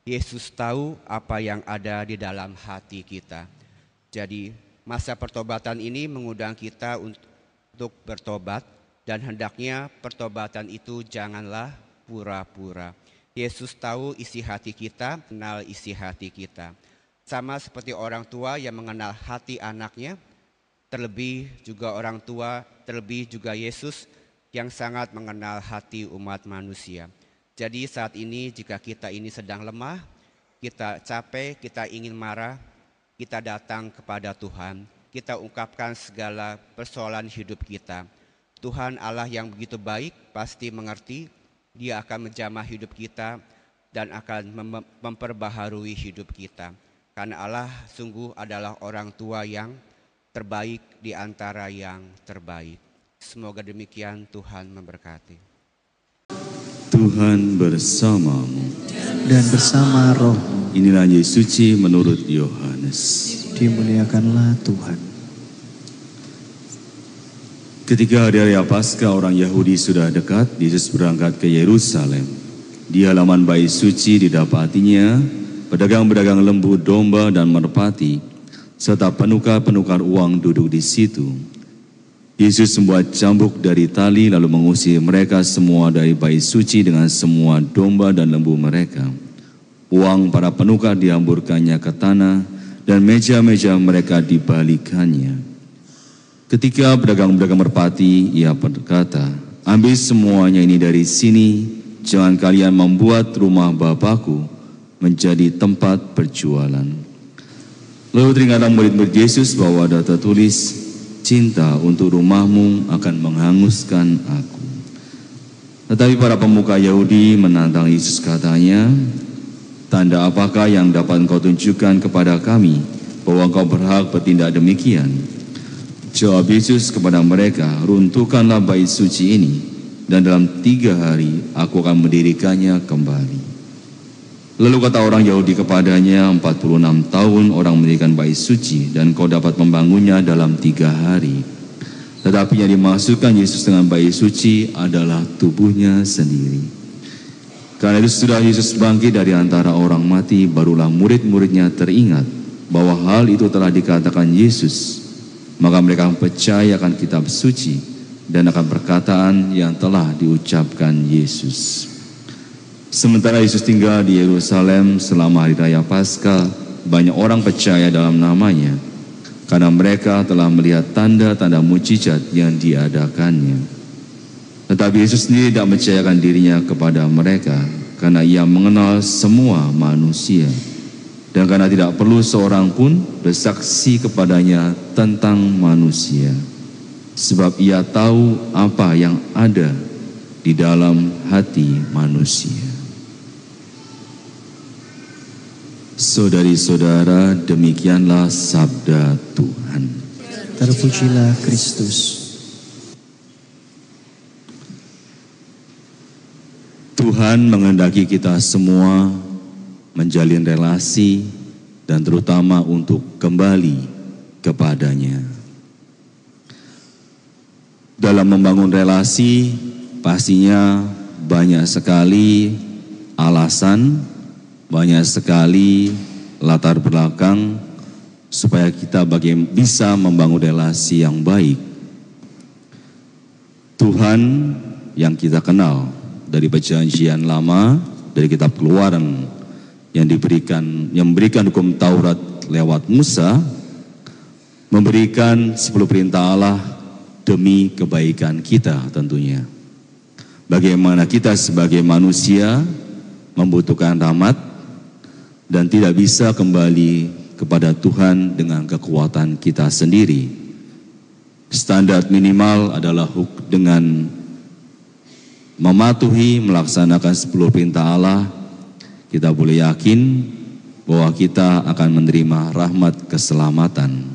Yesus tahu apa yang ada di dalam hati kita. Jadi, masa pertobatan ini mengundang kita untuk bertobat, dan hendaknya pertobatan itu janganlah pura-pura. Yesus tahu isi hati kita, kenal isi hati kita. Sama seperti orang tua yang mengenal hati anaknya, terlebih juga orang tua, terlebih juga Yesus yang sangat mengenal hati umat manusia. Jadi saat ini jika kita ini sedang lemah, kita capek, kita ingin marah, kita datang kepada Tuhan, kita ungkapkan segala persoalan hidup kita Tuhan Allah yang begitu baik pasti mengerti, Dia akan menjamah hidup kita dan akan mem memperbaharui hidup kita. Karena Allah sungguh adalah orang tua yang terbaik di antara yang terbaik. Semoga demikian Tuhan memberkati. Tuhan bersamamu dan bersama roh. Inilah Yesus suci menurut Yohanes. Dimuliakanlah Tuhan. Ketika hari raya Paskah orang Yahudi sudah dekat, Yesus berangkat ke Yerusalem. Di halaman bait suci didapatinya pedagang-pedagang lembu, domba, dan merpati, serta penukar-penukar uang duduk di situ. Yesus membuat cambuk dari tali lalu mengusir mereka semua dari bait suci dengan semua domba dan lembu mereka. Uang para penukar dihamburkannya ke tanah dan meja-meja mereka dibalikannya. Ketika pedagang-pedagang merpati, ia berkata, ambil semuanya ini dari sini, jangan kalian membuat rumah Bapakku menjadi tempat perjualan. Lalu teringatlah murid-murid Yesus bahwa ada tertulis, cinta untuk rumahmu akan menghanguskan aku. Tetapi para pemuka Yahudi menantang Yesus katanya, tanda apakah yang dapat engkau tunjukkan kepada kami bahwa engkau berhak bertindak demikian? Jawab Yesus kepada mereka, runtuhkanlah bait suci ini, dan dalam tiga hari aku akan mendirikannya kembali. Lalu kata orang Yahudi kepadanya, 46 tahun orang mendirikan bait suci, dan kau dapat membangunnya dalam tiga hari. Tetapi yang dimaksudkan Yesus dengan bait suci adalah tubuhnya sendiri. Karena itu sudah Yesus bangkit dari antara orang mati, barulah murid-muridnya teringat bahwa hal itu telah dikatakan Yesus maka mereka percaya akan kitab suci dan akan perkataan yang telah diucapkan Yesus. Sementara Yesus tinggal di Yerusalem selama hari raya Paskah, banyak orang percaya dalam namanya. Karena mereka telah melihat tanda-tanda mujizat yang diadakannya. Tetapi Yesus sendiri tidak menceritakan dirinya kepada mereka karena ia mengenal semua manusia. Dan karena tidak perlu seorang pun bersaksi kepadanya tentang manusia. Sebab ia tahu apa yang ada di dalam hati manusia Saudari-saudara demikianlah sabda Tuhan Terpujilah Kristus Tuhan mengendaki kita semua menjalin relasi, dan terutama untuk kembali kepadanya. Dalam membangun relasi, pastinya banyak sekali alasan, banyak sekali latar belakang supaya kita bagaimana bisa membangun relasi yang baik. Tuhan yang kita kenal dari perjanjian lama, dari kitab keluaran yang diberikan yang memberikan hukum Taurat lewat Musa memberikan sepuluh perintah Allah demi kebaikan kita tentunya. Bagaimana kita sebagai manusia membutuhkan rahmat dan tidak bisa kembali kepada Tuhan dengan kekuatan kita sendiri. Standar minimal adalah huk dengan mematuhi melaksanakan 10 perintah Allah, kita boleh yakin bahwa kita akan menerima rahmat keselamatan.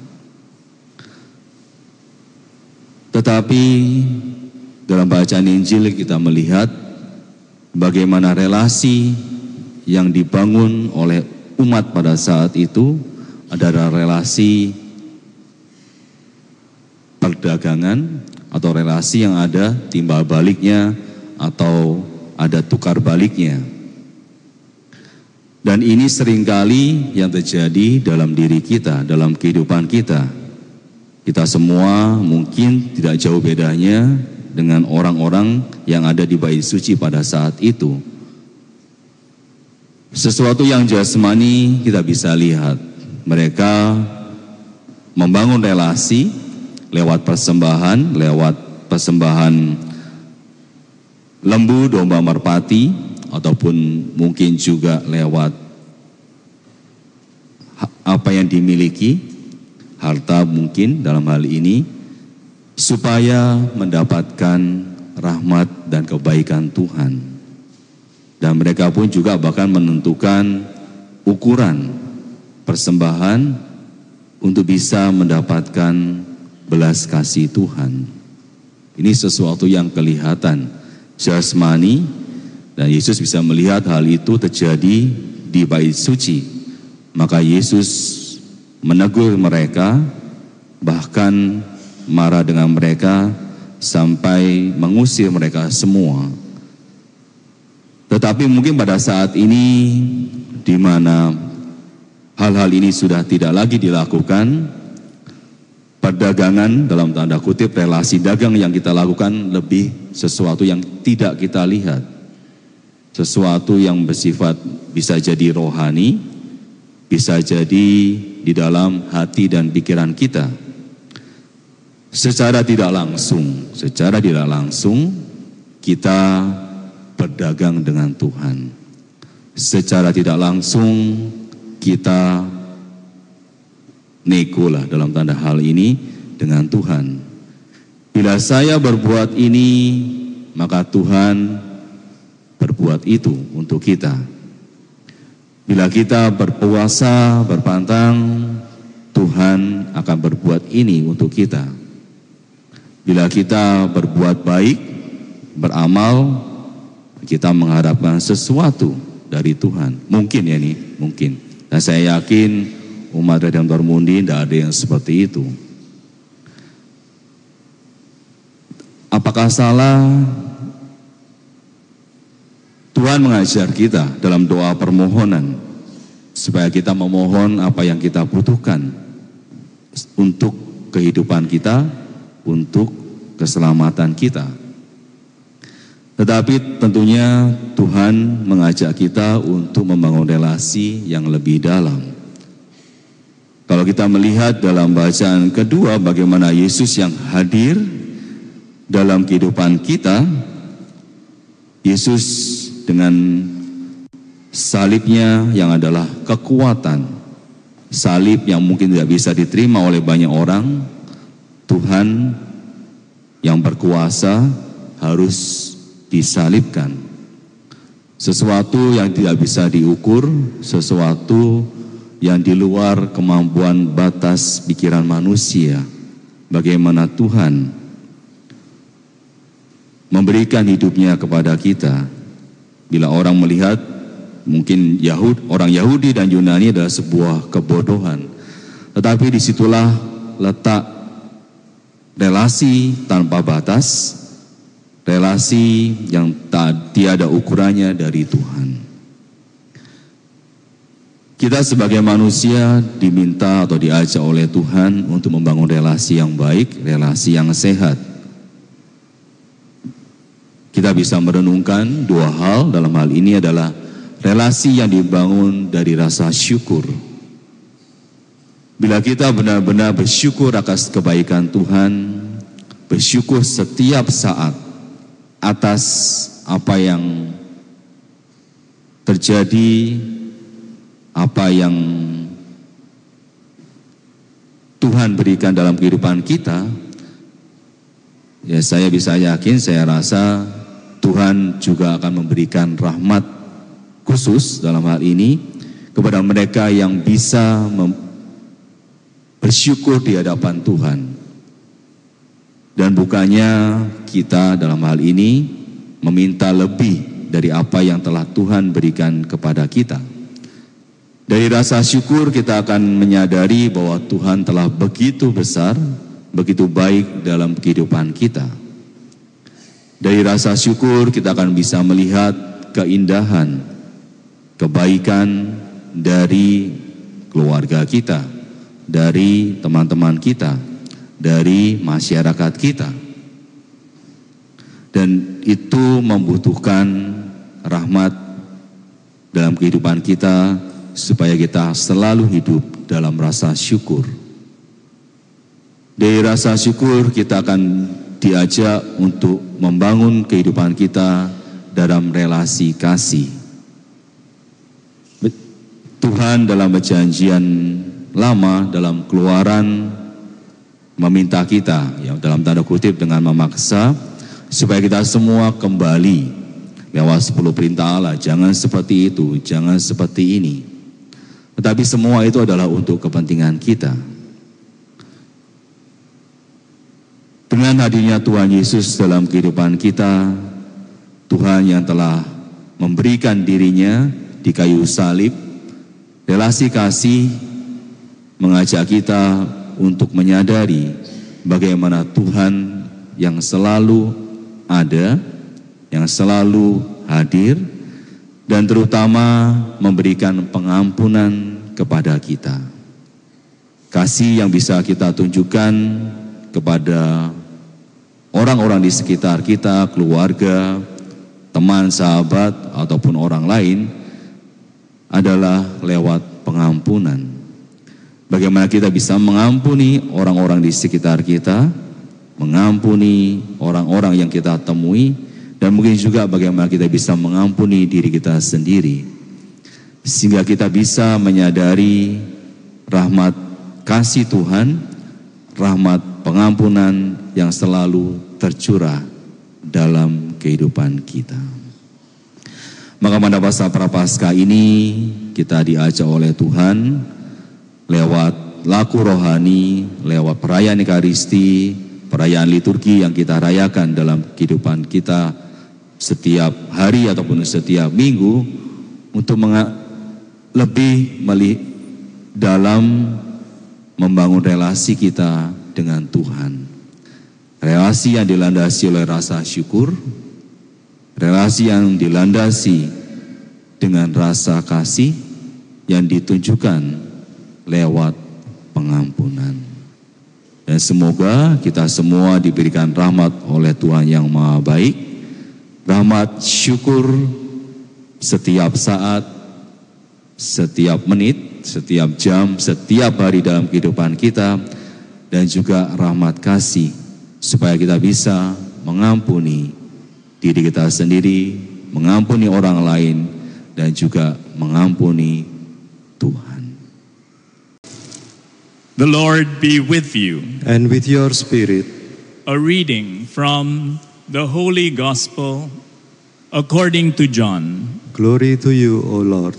Tetapi dalam bacaan Injil kita melihat bagaimana relasi yang dibangun oleh umat pada saat itu adalah relasi perdagangan atau relasi yang ada timbal baliknya atau ada tukar baliknya. Dan ini sering kali yang terjadi dalam diri kita, dalam kehidupan kita. Kita semua mungkin tidak jauh bedanya dengan orang-orang yang ada di bait suci pada saat itu. Sesuatu yang jasmani kita bisa lihat. Mereka membangun relasi lewat persembahan, lewat persembahan lembu, domba merpati, ataupun mungkin juga lewat apa yang dimiliki, harta mungkin dalam hal ini, supaya mendapatkan rahmat dan kebaikan Tuhan. Dan mereka pun juga bahkan menentukan ukuran persembahan untuk bisa mendapatkan belas kasih Tuhan. Ini sesuatu yang kelihatan jasmani dan Yesus bisa melihat hal itu terjadi di bait suci. Maka Yesus menegur mereka bahkan marah dengan mereka sampai mengusir mereka semua. Tetapi mungkin pada saat ini di mana hal-hal ini sudah tidak lagi dilakukan, perdagangan dalam tanda kutip relasi dagang yang kita lakukan lebih sesuatu yang tidak kita lihat. Sesuatu yang bersifat bisa jadi rohani, bisa jadi di dalam hati dan pikiran kita. Secara tidak langsung, secara tidak langsung kita berdagang dengan Tuhan. Secara tidak langsung kita nego dalam tanda hal ini dengan Tuhan. Bila saya berbuat ini, maka Tuhan berbuat itu untuk kita. Bila kita berpuasa, berpantang, Tuhan akan berbuat ini untuk kita. Bila kita berbuat baik, beramal, kita mengharapkan sesuatu dari Tuhan. Mungkin ya nih, mungkin. Dan saya yakin umat Redemptor Mundi tidak ada yang seperti itu. Apakah salah Tuhan mengajar kita dalam doa permohonan supaya kita memohon apa yang kita butuhkan untuk kehidupan kita, untuk keselamatan kita. Tetapi tentunya Tuhan mengajak kita untuk membangun relasi yang lebih dalam. Kalau kita melihat dalam bacaan kedua bagaimana Yesus yang hadir dalam kehidupan kita, Yesus dengan salibnya yang adalah kekuatan. Salib yang mungkin tidak bisa diterima oleh banyak orang, Tuhan yang berkuasa harus disalibkan. Sesuatu yang tidak bisa diukur, sesuatu yang di luar kemampuan batas pikiran manusia. Bagaimana Tuhan memberikan hidupnya kepada kita, Bila orang melihat mungkin Yahud, orang Yahudi dan Yunani adalah sebuah kebodohan. Tetapi di situlah letak relasi tanpa batas, relasi yang tak, tiada ukurannya dari Tuhan. Kita sebagai manusia diminta atau diajak oleh Tuhan untuk membangun relasi yang baik, relasi yang sehat kita bisa merenungkan dua hal dalam hal ini adalah relasi yang dibangun dari rasa syukur. Bila kita benar-benar bersyukur atas kebaikan Tuhan, bersyukur setiap saat atas apa yang terjadi, apa yang Tuhan berikan dalam kehidupan kita, ya saya bisa yakin, saya rasa Tuhan juga akan memberikan rahmat khusus dalam hal ini kepada mereka yang bisa bersyukur di hadapan Tuhan. Dan bukannya kita dalam hal ini meminta lebih dari apa yang telah Tuhan berikan kepada kita. Dari rasa syukur kita akan menyadari bahwa Tuhan telah begitu besar, begitu baik dalam kehidupan kita. Dari rasa syukur kita akan bisa melihat keindahan, kebaikan dari keluarga kita, dari teman-teman kita, dari masyarakat kita. Dan itu membutuhkan rahmat dalam kehidupan kita supaya kita selalu hidup dalam rasa syukur. Dari rasa syukur kita akan diajak untuk membangun kehidupan kita dalam relasi kasih. Tuhan dalam perjanjian lama dalam keluaran meminta kita ya dalam tanda kutip dengan memaksa supaya kita semua kembali lewat 10 perintah Allah jangan seperti itu jangan seperti ini tetapi semua itu adalah untuk kepentingan kita. Dengan hadirnya Tuhan Yesus dalam kehidupan kita, Tuhan yang telah memberikan dirinya di kayu salib, relasi kasih mengajak kita untuk menyadari bagaimana Tuhan yang selalu ada, yang selalu hadir, dan terutama memberikan pengampunan kepada kita. Kasih yang bisa kita tunjukkan kepada orang-orang di sekitar kita, keluarga, teman, sahabat, ataupun orang lain adalah lewat pengampunan. Bagaimana kita bisa mengampuni orang-orang di sekitar kita, mengampuni orang-orang yang kita temui, dan mungkin juga bagaimana kita bisa mengampuni diri kita sendiri. Sehingga kita bisa menyadari rahmat kasih Tuhan, rahmat pengampunan yang selalu tercurah dalam kehidupan kita. Maka pada masa prapaskah ini kita diajak oleh Tuhan lewat laku rohani, lewat perayaan Ekaristi, perayaan liturgi yang kita rayakan dalam kehidupan kita setiap hari ataupun setiap minggu untuk lebih meli dalam membangun relasi kita dengan Tuhan. Relasi yang dilandasi oleh rasa syukur, relasi yang dilandasi dengan rasa kasih yang ditunjukkan lewat pengampunan. Dan semoga kita semua diberikan rahmat oleh Tuhan yang Maha Baik rahmat syukur setiap saat, setiap menit, setiap jam, setiap hari dalam kehidupan kita dan juga rahmat kasih supaya kita bisa mengampuni diri kita sendiri, mengampuni orang lain dan juga mengampuni Tuhan. The Lord be with you. And with your spirit. A reading from the Holy Gospel according to John. Glory to you, O Lord.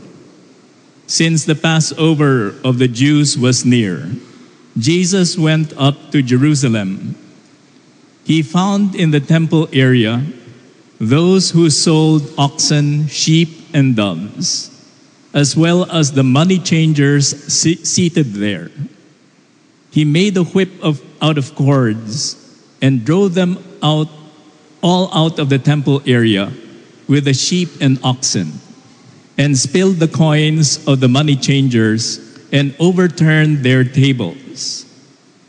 Since the Passover of the Jews was near, Jesus went up to Jerusalem. He found in the temple area those who sold oxen, sheep, and doves, as well as the money changers seated there. He made a whip of, out of cords and drove them out all out of the temple area with the sheep and oxen, and spilled the coins of the money changers and overturned their tables.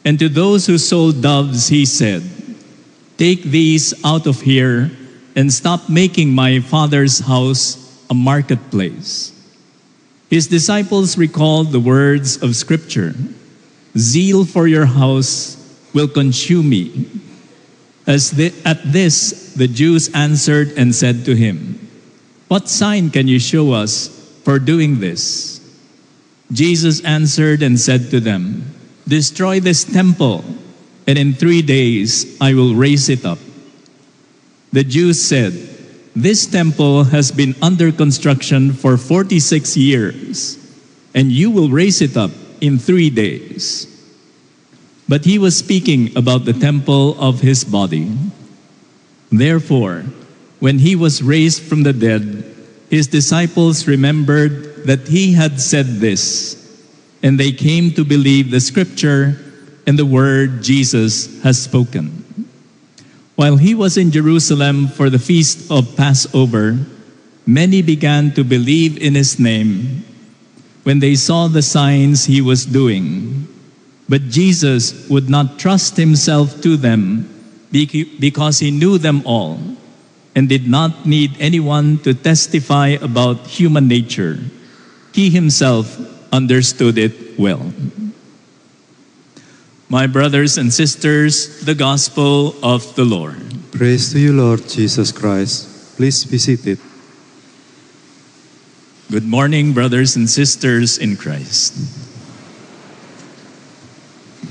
And to those who sold doves, he said, Take these out of here and stop making my father's house a marketplace. His disciples recalled the words of Scripture Zeal for your house will consume me As the, at this, the Jews answered and said to him, What sign can you show us for doing this? Jesus answered and said to them, Destroy this temple, and in three days I will raise it up. The Jews said, This temple has been under construction for 46 years, and you will raise it up in three days. But he was speaking about the temple of his body. Therefore, when he was raised from the dead, his disciples remembered that he had said this, and they came to believe the scripture and the word Jesus has spoken. While he was in Jerusalem for the feast of Passover, many began to believe in his name when they saw the signs he was doing. But Jesus would not trust himself to them because he knew them all and did not need anyone to testify about human nature. He himself understood it well. My brothers and sisters, the gospel of the Lord. Praise to you, Lord Jesus Christ. Please be seated. Good morning, brothers and sisters in Christ.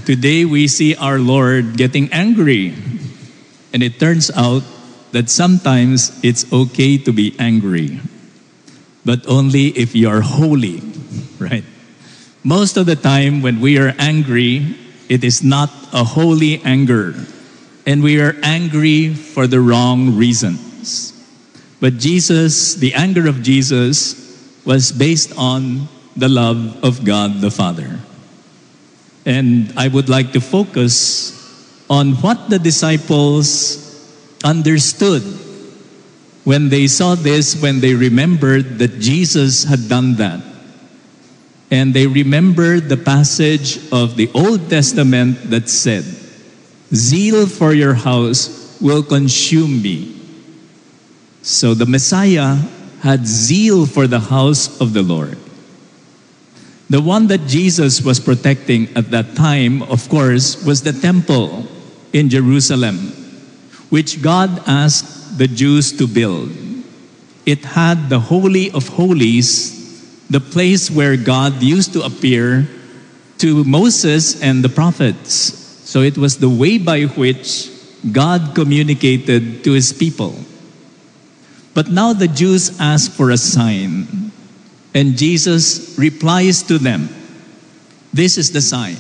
Today we see our Lord getting angry, and it turns out that sometimes it's okay to be angry, but only if you are holy, (laughs) right? Most of the time, when we are angry, it is not a holy anger, and we are angry for the wrong reasons. But Jesus, the anger of Jesus, was based on the love of God the Father. And I would like to focus on what the disciples understood when they saw this, when they remembered that Jesus had done that. And they remembered the passage of the Old Testament that said, Zeal for your house will consume me. So the Messiah had zeal for the house of the Lord. The one that Jesus was protecting at that time, of course, was the temple in Jerusalem, which God asked the Jews to build. It had the Holy of Holies, the place where God used to appear to Moses and the prophets. So it was the way by which God communicated to his people. But now the Jews ask for a sign, and Jesus replies to them This is the sign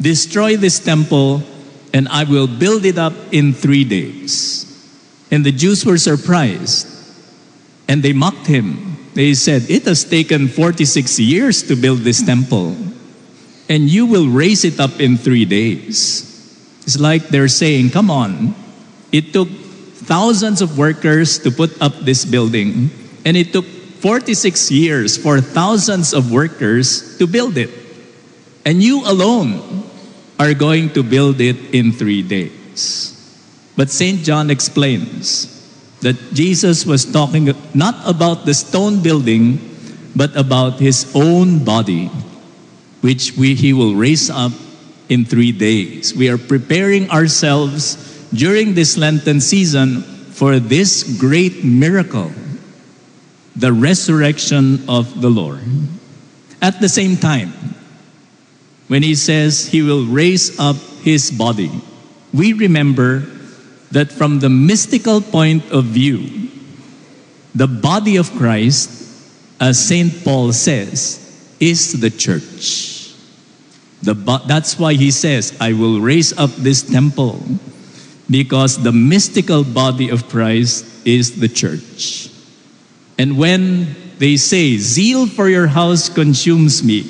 Destroy this temple, and I will build it up in three days. And the Jews were surprised, and they mocked him. They said, It has taken 46 years to build this temple, and you will raise it up in three days. It's like they're saying, Come on, it took thousands of workers to put up this building, and it took 46 years for thousands of workers to build it. And you alone are going to build it in three days. But St. John explains that Jesus was talking not about the stone building, but about his own body, which we, he will raise up in three days. We are preparing ourselves during this Lenten season for this great miracle, the resurrection of the Lord. At the same time, when he says he will raise up his body, we remember that from the mystical point of view, the body of Christ, as St. Paul says, is the church. The, that's why he says, I will raise up this temple because the mystical body of Christ is the church. And when they say, Zeal for your house consumes me,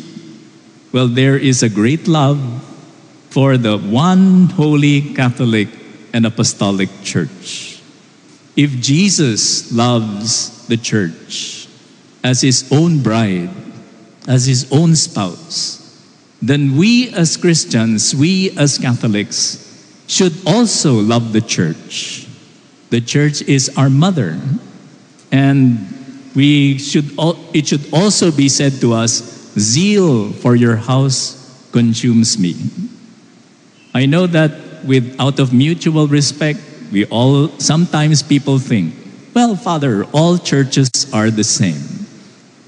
well, there is a great love for the one holy Catholic and Apostolic Church. If Jesus loves the church as his own bride, as his own spouse, then we as Christians, we as Catholics, should also love the church. The church is our mother, and we should. It should also be said to us, "Zeal for your house consumes me." I know that with out of mutual respect, we all sometimes people think, well, Father, all churches are the same.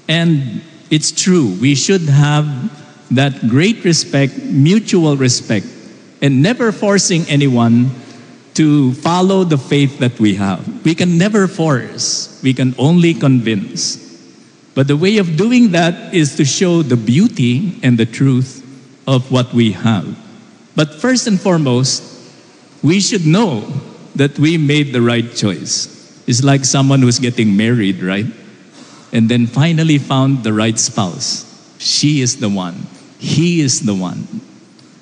And it's true, we should have that great respect, mutual respect, and never forcing anyone to follow the faith that we have. We can never force, we can only convince. But the way of doing that is to show the beauty and the truth of what we have. But first and foremost, we should know that we made the right choice. It's like someone who's getting married, right? And then finally found the right spouse. She is the one. He is the one.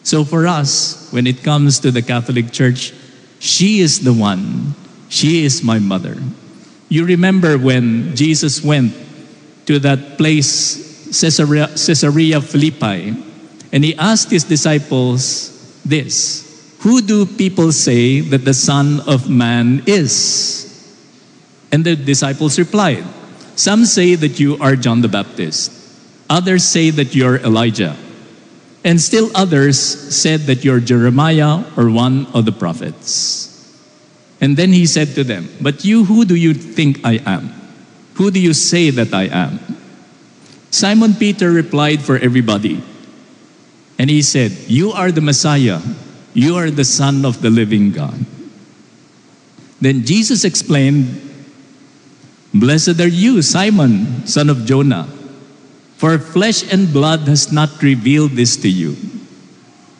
So for us, when it comes to the Catholic Church, she is the one. She is my mother. You remember when Jesus went to that place, Caesarea, Caesarea Philippi, and he asked his disciples this Who do people say that the Son of Man is? And the disciples replied, Some say that you are John the Baptist, others say that you're Elijah, and still others said that you're Jeremiah or one of the prophets. And then he said to them, But you, who do you think I am? Who do you say that I am? Simon Peter replied for everybody. And he said, You are the Messiah. You are the Son of the living God. Then Jesus explained, Blessed are you, Simon, son of Jonah, for flesh and blood has not revealed this to you.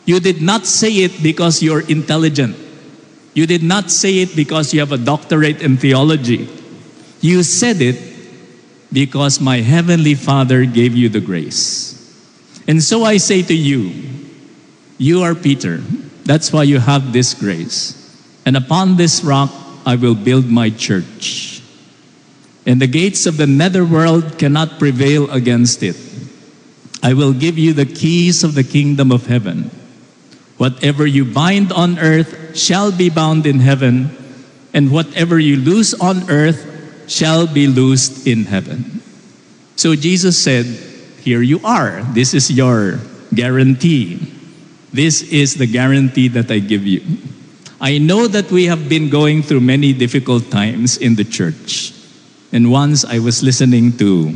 You did not say it because you're intelligent. You did not say it because you have a doctorate in theology. You said it because my heavenly Father gave you the grace. And so I say to you, you are Peter. That's why you have this grace. And upon this rock I will build my church. And the gates of the netherworld cannot prevail against it. I will give you the keys of the kingdom of heaven. Whatever you bind on earth shall be bound in heaven, and whatever you loose on earth shall be loosed in heaven. So Jesus said, Here you are. This is your guarantee. This is the guarantee that I give you. I know that we have been going through many difficult times in the church. And once I was listening to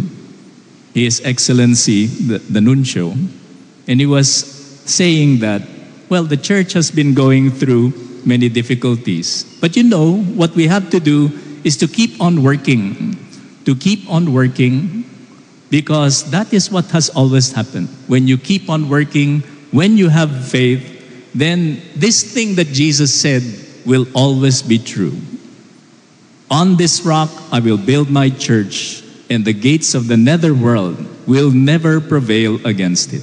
His Excellency, the, the Nuncio, and he was saying that, well, the church has been going through many difficulties. But you know, what we have to do is to keep on working, to keep on working, because that is what has always happened. When you keep on working, when you have faith, then this thing that Jesus said will always be true. On this rock I will build my church, and the gates of the netherworld will never prevail against it.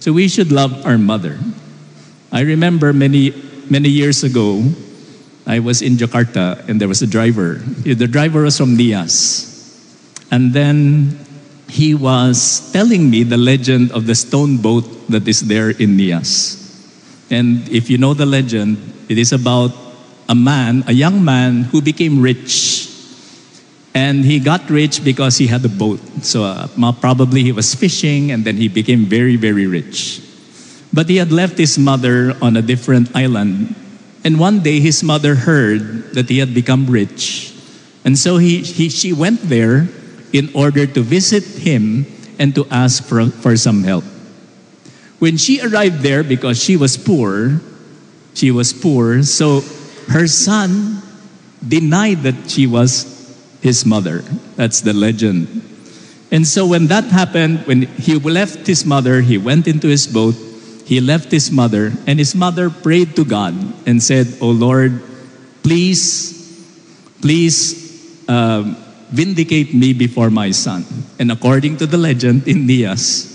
So we should love our mother. I remember many, many years ago, I was in Jakarta and there was a driver. The driver was from Nias. And then he was telling me the legend of the stone boat that is there in Nias. And if you know the legend, it is about a man, a young man who became rich. And he got rich because he had a boat. So uh, probably he was fishing and then he became very, very rich. But he had left his mother on a different island. And one day his mother heard that he had become rich. And so he, he, she went there in order to visit him and to ask for, for some help. When she arrived there, because she was poor, she was poor, so her son denied that she was his mother. That's the legend. And so when that happened, when he left his mother, he went into his boat, he left his mother, and his mother prayed to God and said, Oh Lord, please, please um, vindicate me before my son. And according to the legend in Nias,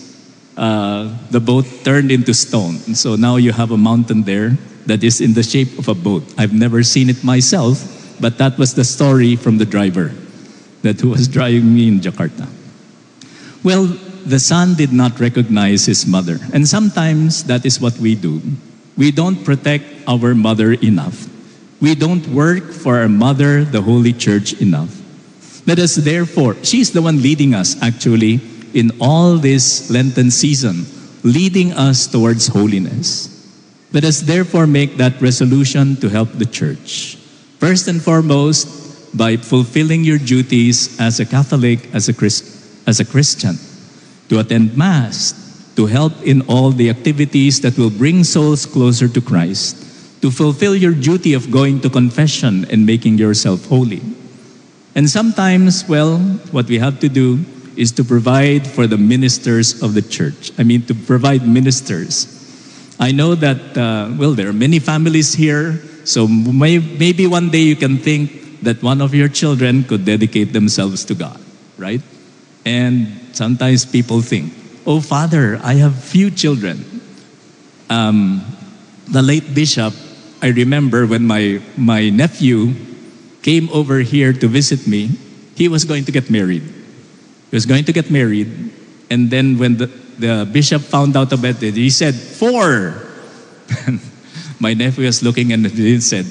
uh, the boat turned into stone. So now you have a mountain there that is in the shape of a boat. I've never seen it myself, but that was the story from the driver that who (laughs) was driving me in Jakarta. Well, the son did not recognize his mother. And sometimes that is what we do. We don't protect our mother enough. We don't work for our mother, the Holy Church, enough. Let us therefore, she's the one leading us actually in all this Lenten season, leading us towards holiness. Let us therefore make that resolution to help the church. First and foremost, by fulfilling your duties as a Catholic, as a, Christ, as a Christian, to attend Mass, to help in all the activities that will bring souls closer to Christ, to fulfill your duty of going to confession and making yourself holy. And sometimes, well, what we have to do is to provide for the ministers of the church. I mean, to provide ministers. I know that, uh, well, there are many families here, so may, maybe one day you can think that one of your children could dedicate themselves to God, right? And sometimes people think, oh, Father, I have few children. Um, the late bishop, I remember when my, my nephew came over here to visit me, he was going to get married. He was going to get married. And then when the, the bishop found out about it, he said, Four. (laughs) my nephew was looking and he said,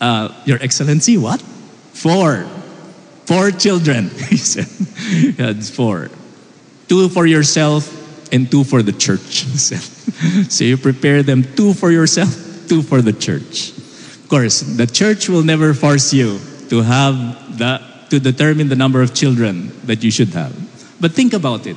uh, Your Excellency, what? Four. Four children. (laughs) He said, it's four. Two for yourself and two for the church. (laughs) So you prepare them two for yourself, two for the church. Of course, the church will never force you to have that to determine the number of children that you should have. But think about it.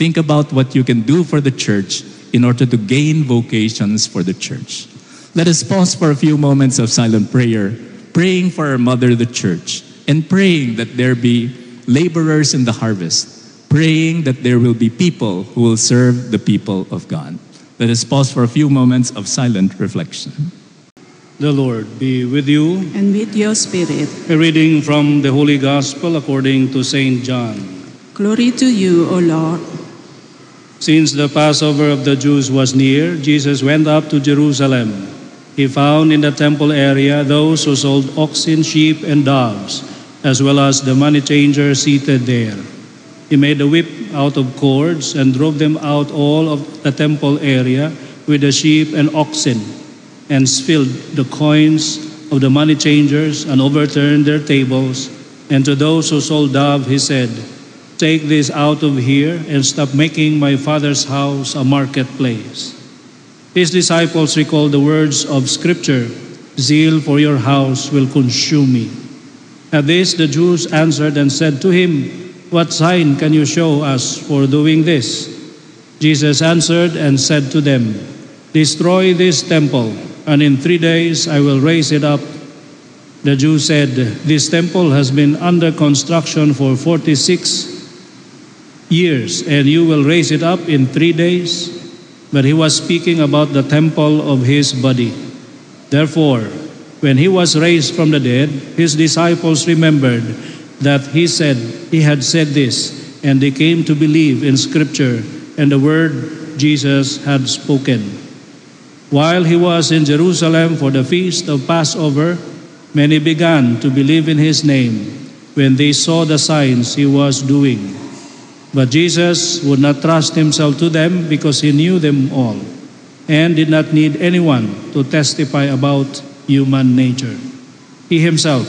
Think about what you can do for the church in order to gain vocations for the church. Let us pause for a few moments of silent prayer, praying for our mother, the church, and praying that there be laborers in the harvest, praying that there will be people who will serve the people of God. Let us pause for a few moments of silent reflection. The Lord be with you. and with your spirit. A reading from the Holy Gospel according to St. John. Glory to you, O Lord. Since the Passover of the Jews was near, Jesus went up to Jerusalem. He found in the temple area those who sold oxen, sheep, and doves, as well as the money changers seated there. He made a whip out of cords and drove them out all of the temple area with the sheep and oxen, and spilled the coins of the money changers and overturned their tables. And to those who sold doves, he said, Take this out of here and stop making my father's house a marketplace. His disciples recalled the words of Scripture Zeal for your house will consume me. At this, the Jews answered and said to him, What sign can you show us for doing this? Jesus answered and said to them, Destroy this temple, and in three days I will raise it up. The Jews said, This temple has been under construction for 46 years, and you will raise it up in three days? But he was speaking about the temple of his body. Therefore, when he was raised from the dead, his disciples remembered that he said he had said this, and they came to believe in Scripture and the word Jesus had spoken. While he was in Jerusalem for the feast of Passover, many began to believe in his name when they saw the signs he was doing. But Jesus would not trust himself to them because he knew them all and did not need anyone to testify about human nature. He himself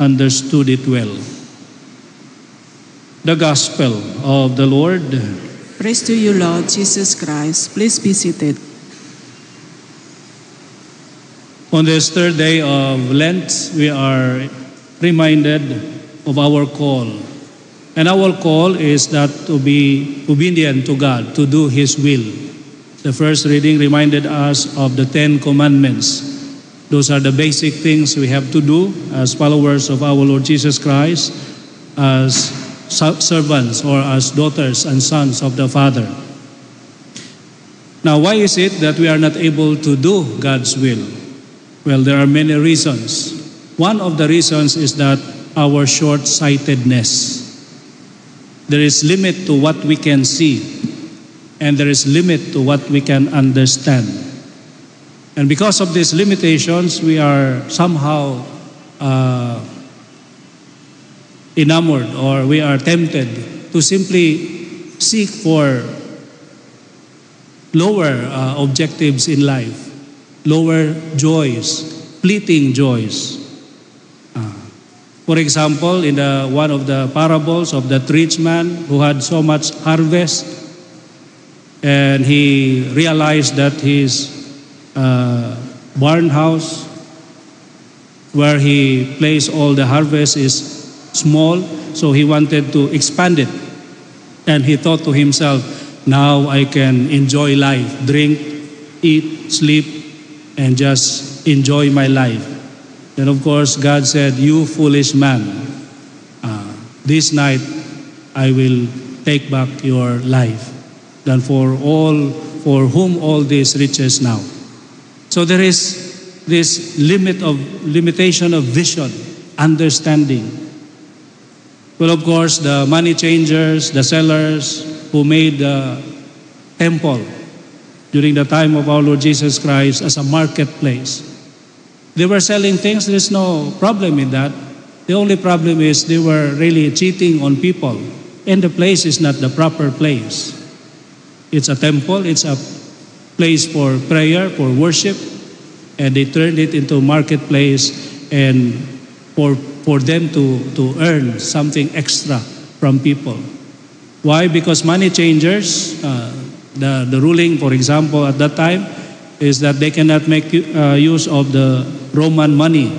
understood it well. The Gospel of the Lord. Praise to you, Lord Jesus Christ. Please be seated. On this third day of Lent, we are reminded of our call. And our call is that to be obedient to God, to do His will. The first reading reminded us of the Ten Commandments. Those are the basic things we have to do as followers of our Lord Jesus Christ, as servants or as daughters and sons of the Father. Now, why is it that we are not able to do God's will? Well, there are many reasons. One of the reasons is that our short sightedness. There is limit to what we can see, and there is limit to what we can understand. And because of these limitations, we are somehow uh, enamored or we are tempted to simply seek for lower uh, objectives in life, lower joys, fleeting joys. For example, in the, one of the parables of that rich man who had so much harvest, and he realized that his uh, barn house where he placed all the harvest is small, so he wanted to expand it. And he thought to himself, now I can enjoy life, drink, eat, sleep, and just enjoy my life. Then, of course, God said, You foolish man, uh, this night I will take back your life. Then, for all, for whom all these riches now. So, there is this limit of limitation of vision, understanding. Well, of course, the money changers, the sellers who made the temple during the time of our Lord Jesus Christ as a marketplace. They were selling things, there's no problem in that. The only problem is they were really cheating on people, and the place is not the proper place. It's a temple, it's a place for prayer, for worship, and they turned it into marketplace and for, for them to, to earn something extra from people. Why? Because money changers, uh, the, the ruling, for example, at that time, is that they cannot make uh, use of the Roman money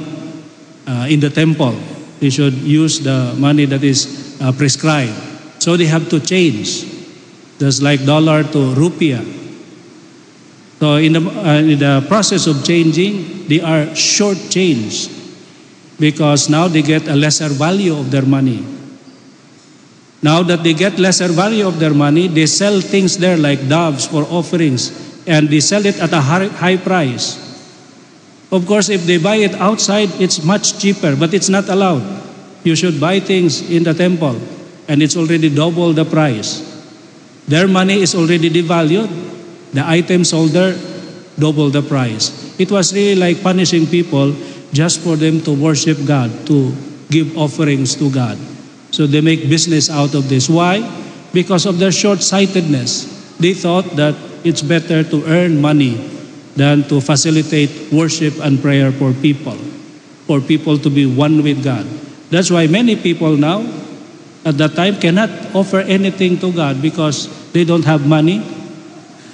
uh, in the temple. They should use the money that is uh, prescribed. So they have to change, just like dollar to rupiah. So in the, uh, in the process of changing, they are shortchanged because now they get a lesser value of their money. Now that they get lesser value of their money, they sell things there like doves for offerings and they sell it at a high high price. Of course, if they buy it outside, it's much cheaper, but it's not allowed. You should buy things in the temple and it's already double the price. Their money is already devalued. The items sold there double the price. It was really like punishing people just for them to worship God, to give offerings to God. So they make business out of this. Why? Because of their short sightedness. They thought that it's better to earn money than to facilitate worship and prayer for people, for people to be one with God. That's why many people now at that time cannot offer anything to God because they don't have money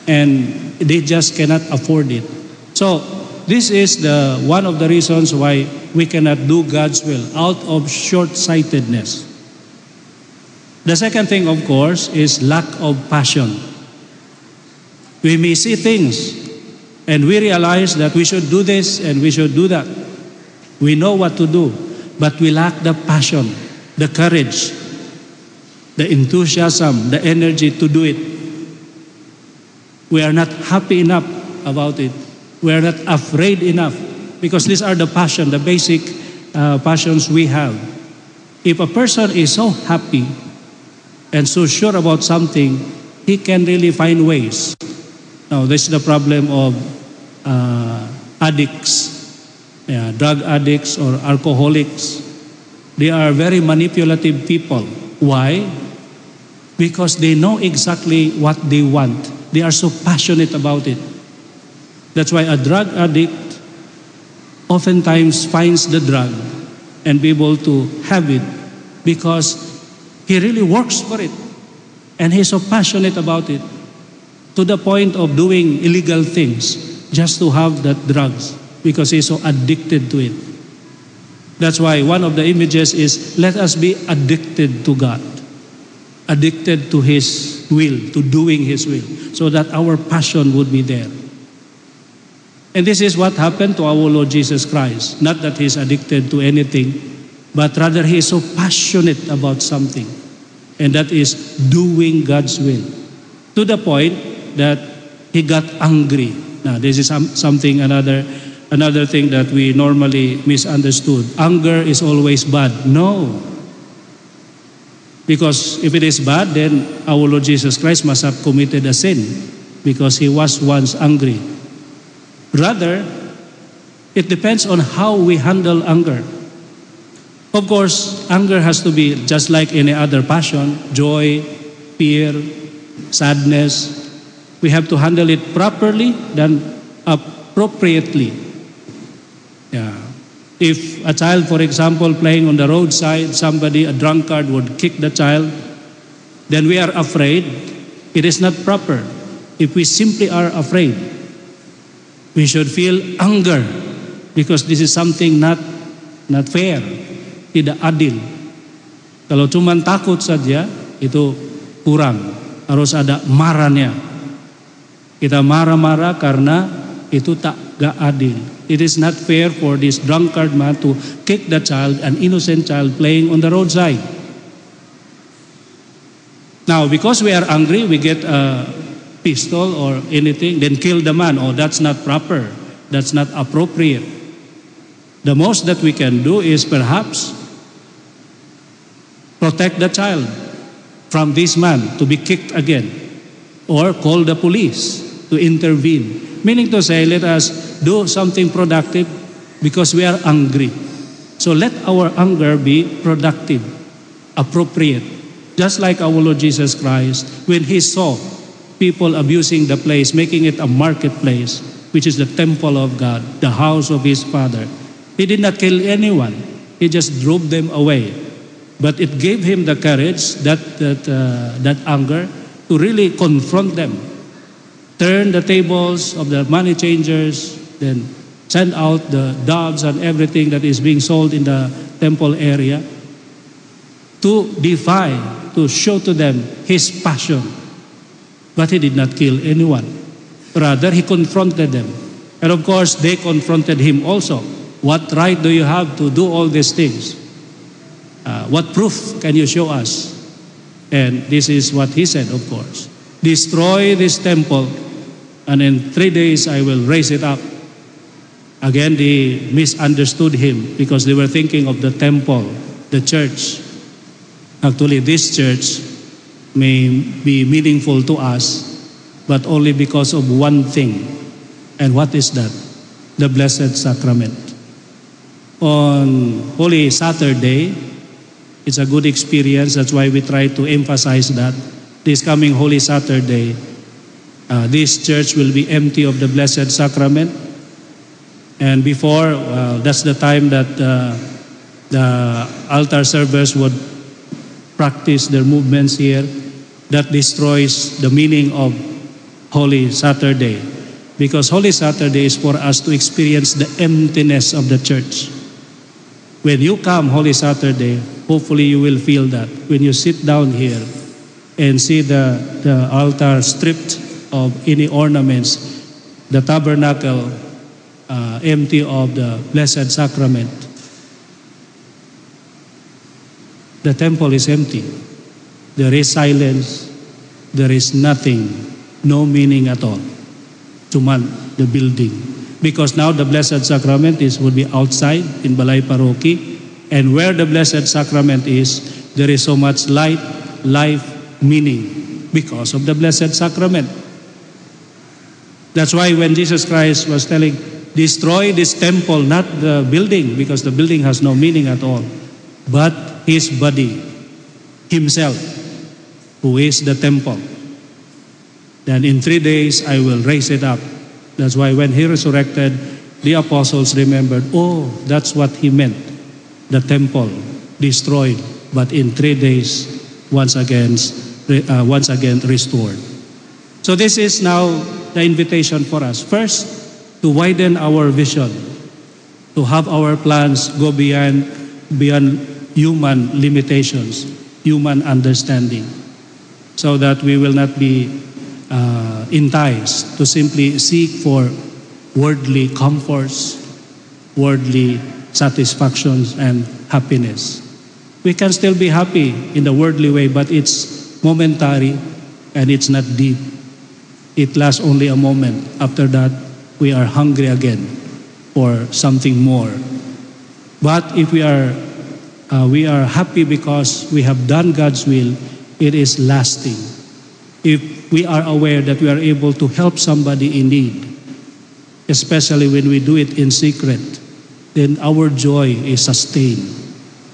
and they just cannot afford it. So this is the one of the reasons why we cannot do God's will out of short-sightedness. The second thing, of course, is lack of passion. We may see things and we realize that we should do this and we should do that. We know what to do, but we lack the passion, the courage, the enthusiasm, the energy to do it. We are not happy enough about it. We are not afraid enough because these are the passion, the basic uh, passions we have. If a person is so happy and so sure about something, he can really find ways. Now, this is the problem of Uh, addicts, yeah, drug addicts or alcoholics. They are very manipulative people. Why? Because they know exactly what they want. They are so passionate about it. That's why a drug addict oftentimes finds the drug and be able to have it because he really works for it. And he's so passionate about it to the point of doing illegal things just to have that drugs because he's so addicted to it. That's why one of the images is let us be addicted to God, addicted to His will, to doing His will, so that our passion would be there. And this is what happened to our Lord Jesus Christ. Not that He's addicted to anything, but rather He is so passionate about something, and that is doing God's will, to the point that He got angry. Now, this is some, something another another thing that we normally misunderstood. Anger is always bad. No. Because if it is bad, then our Lord Jesus Christ must have committed a sin because he was once angry. Rather, it depends on how we handle anger. Of course, anger has to be just like any other passion joy, fear, sadness. We have to handle it properly, then appropriately. Yeah. If a child, for example, playing on the roadside, somebody, a drunkard, would kick the child, then we are afraid. It is not proper. If we simply are afraid, We should feel anger because this is something not not fair, tidak adil. Kalau cuma takut saja itu kurang, harus ada marahnya. Kita marah-marah karena itu tak gak adil. It is not fair for this drunkard man to kick the child, an innocent child playing on the roadside. Now, because we are angry, we get a pistol or anything, then kill the man. Oh, that's not proper. That's not appropriate. The most that we can do is perhaps protect the child from this man to be kicked again or call the police to intervene. Meaning to say, let us do something productive because we are angry. So let our anger be productive, appropriate. Just like our Lord Jesus Christ, when he saw people abusing the place, making it a marketplace, which is the temple of God, the house of his Father, he did not kill anyone. He just drove them away. But it gave him the courage, that, that, uh, that anger, to really confront them. Turn the tables of the money changers, then send out the doves and everything that is being sold in the temple area to defy, to show to them his passion. But he did not kill anyone. Rather, he confronted them. And of course, they confronted him also. What right do you have to do all these things? Uh, what proof can you show us? And this is what he said, of course. Destroy this temple, and in three days I will raise it up. Again, they misunderstood him because they were thinking of the temple, the church. Actually, this church may be meaningful to us, but only because of one thing. And what is that? The Blessed Sacrament. On Holy Saturday, it's a good experience. That's why we try to emphasize that. This coming Holy Saturday, uh, this church will be empty of the Blessed Sacrament. And before, that's the time that uh, the altar servers would practice their movements here. That destroys the meaning of Holy Saturday. Because Holy Saturday is for us to experience the emptiness of the church. When you come Holy Saturday, hopefully you will feel that. When you sit down here and see the, the altar stripped of any ornaments, the tabernacle uh, empty of the Blessed Sacrament, the temple is empty. There is silence. There is nothing, no meaning at all. Cuman the building. Because now the Blessed Sacrament is would be outside in Balay Paroki. And where the Blessed Sacrament is, there is so much light, life, meaning because of the Blessed Sacrament. That's why when Jesus Christ was telling, destroy this temple, not the building, because the building has no meaning at all, but his body, himself, who is the temple. Then in three days I will raise it up. That's why when he resurrected, the apostles remembered, oh, that's what he meant. The temple destroyed, but in three days, once again, uh, once again restored. So this is now the invitation for us. First, to widen our vision, to have our plans go beyond, beyond human limitations, human understanding, so that we will not be uh, enticed to simply seek for worldly comforts, worldly satisfactions, and happiness. We can still be happy in the worldly way, but it's momentary and it's not deep. It lasts only a moment. After that, we are hungry again for something more. But if we are uh, we are happy because we have done God's will, it is lasting. If we are aware that we are able to help somebody in need, especially when we do it in secret, then our joy is sustained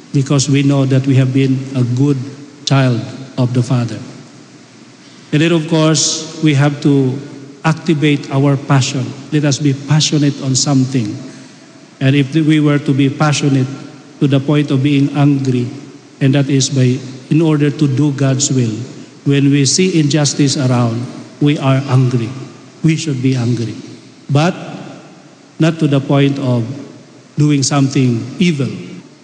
because we know that we have been a good child of the Father. And then, of course, we have to activate our passion. Let us be passionate on something. And if we were to be passionate to the point of being angry, and that is by in order to do God's will. When we see injustice around, we are angry. We should be angry. But not to the point of doing something evil.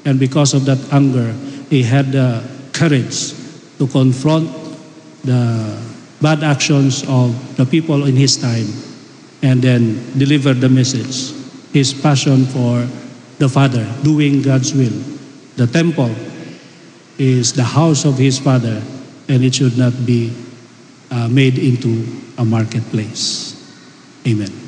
And because of that anger, he had the courage to confront the bad actions of the people in his time and then deliver the message. His passion for the Father, doing God's will. The temple is the house of his Father, and it should not be uh, made into a marketplace. Amen.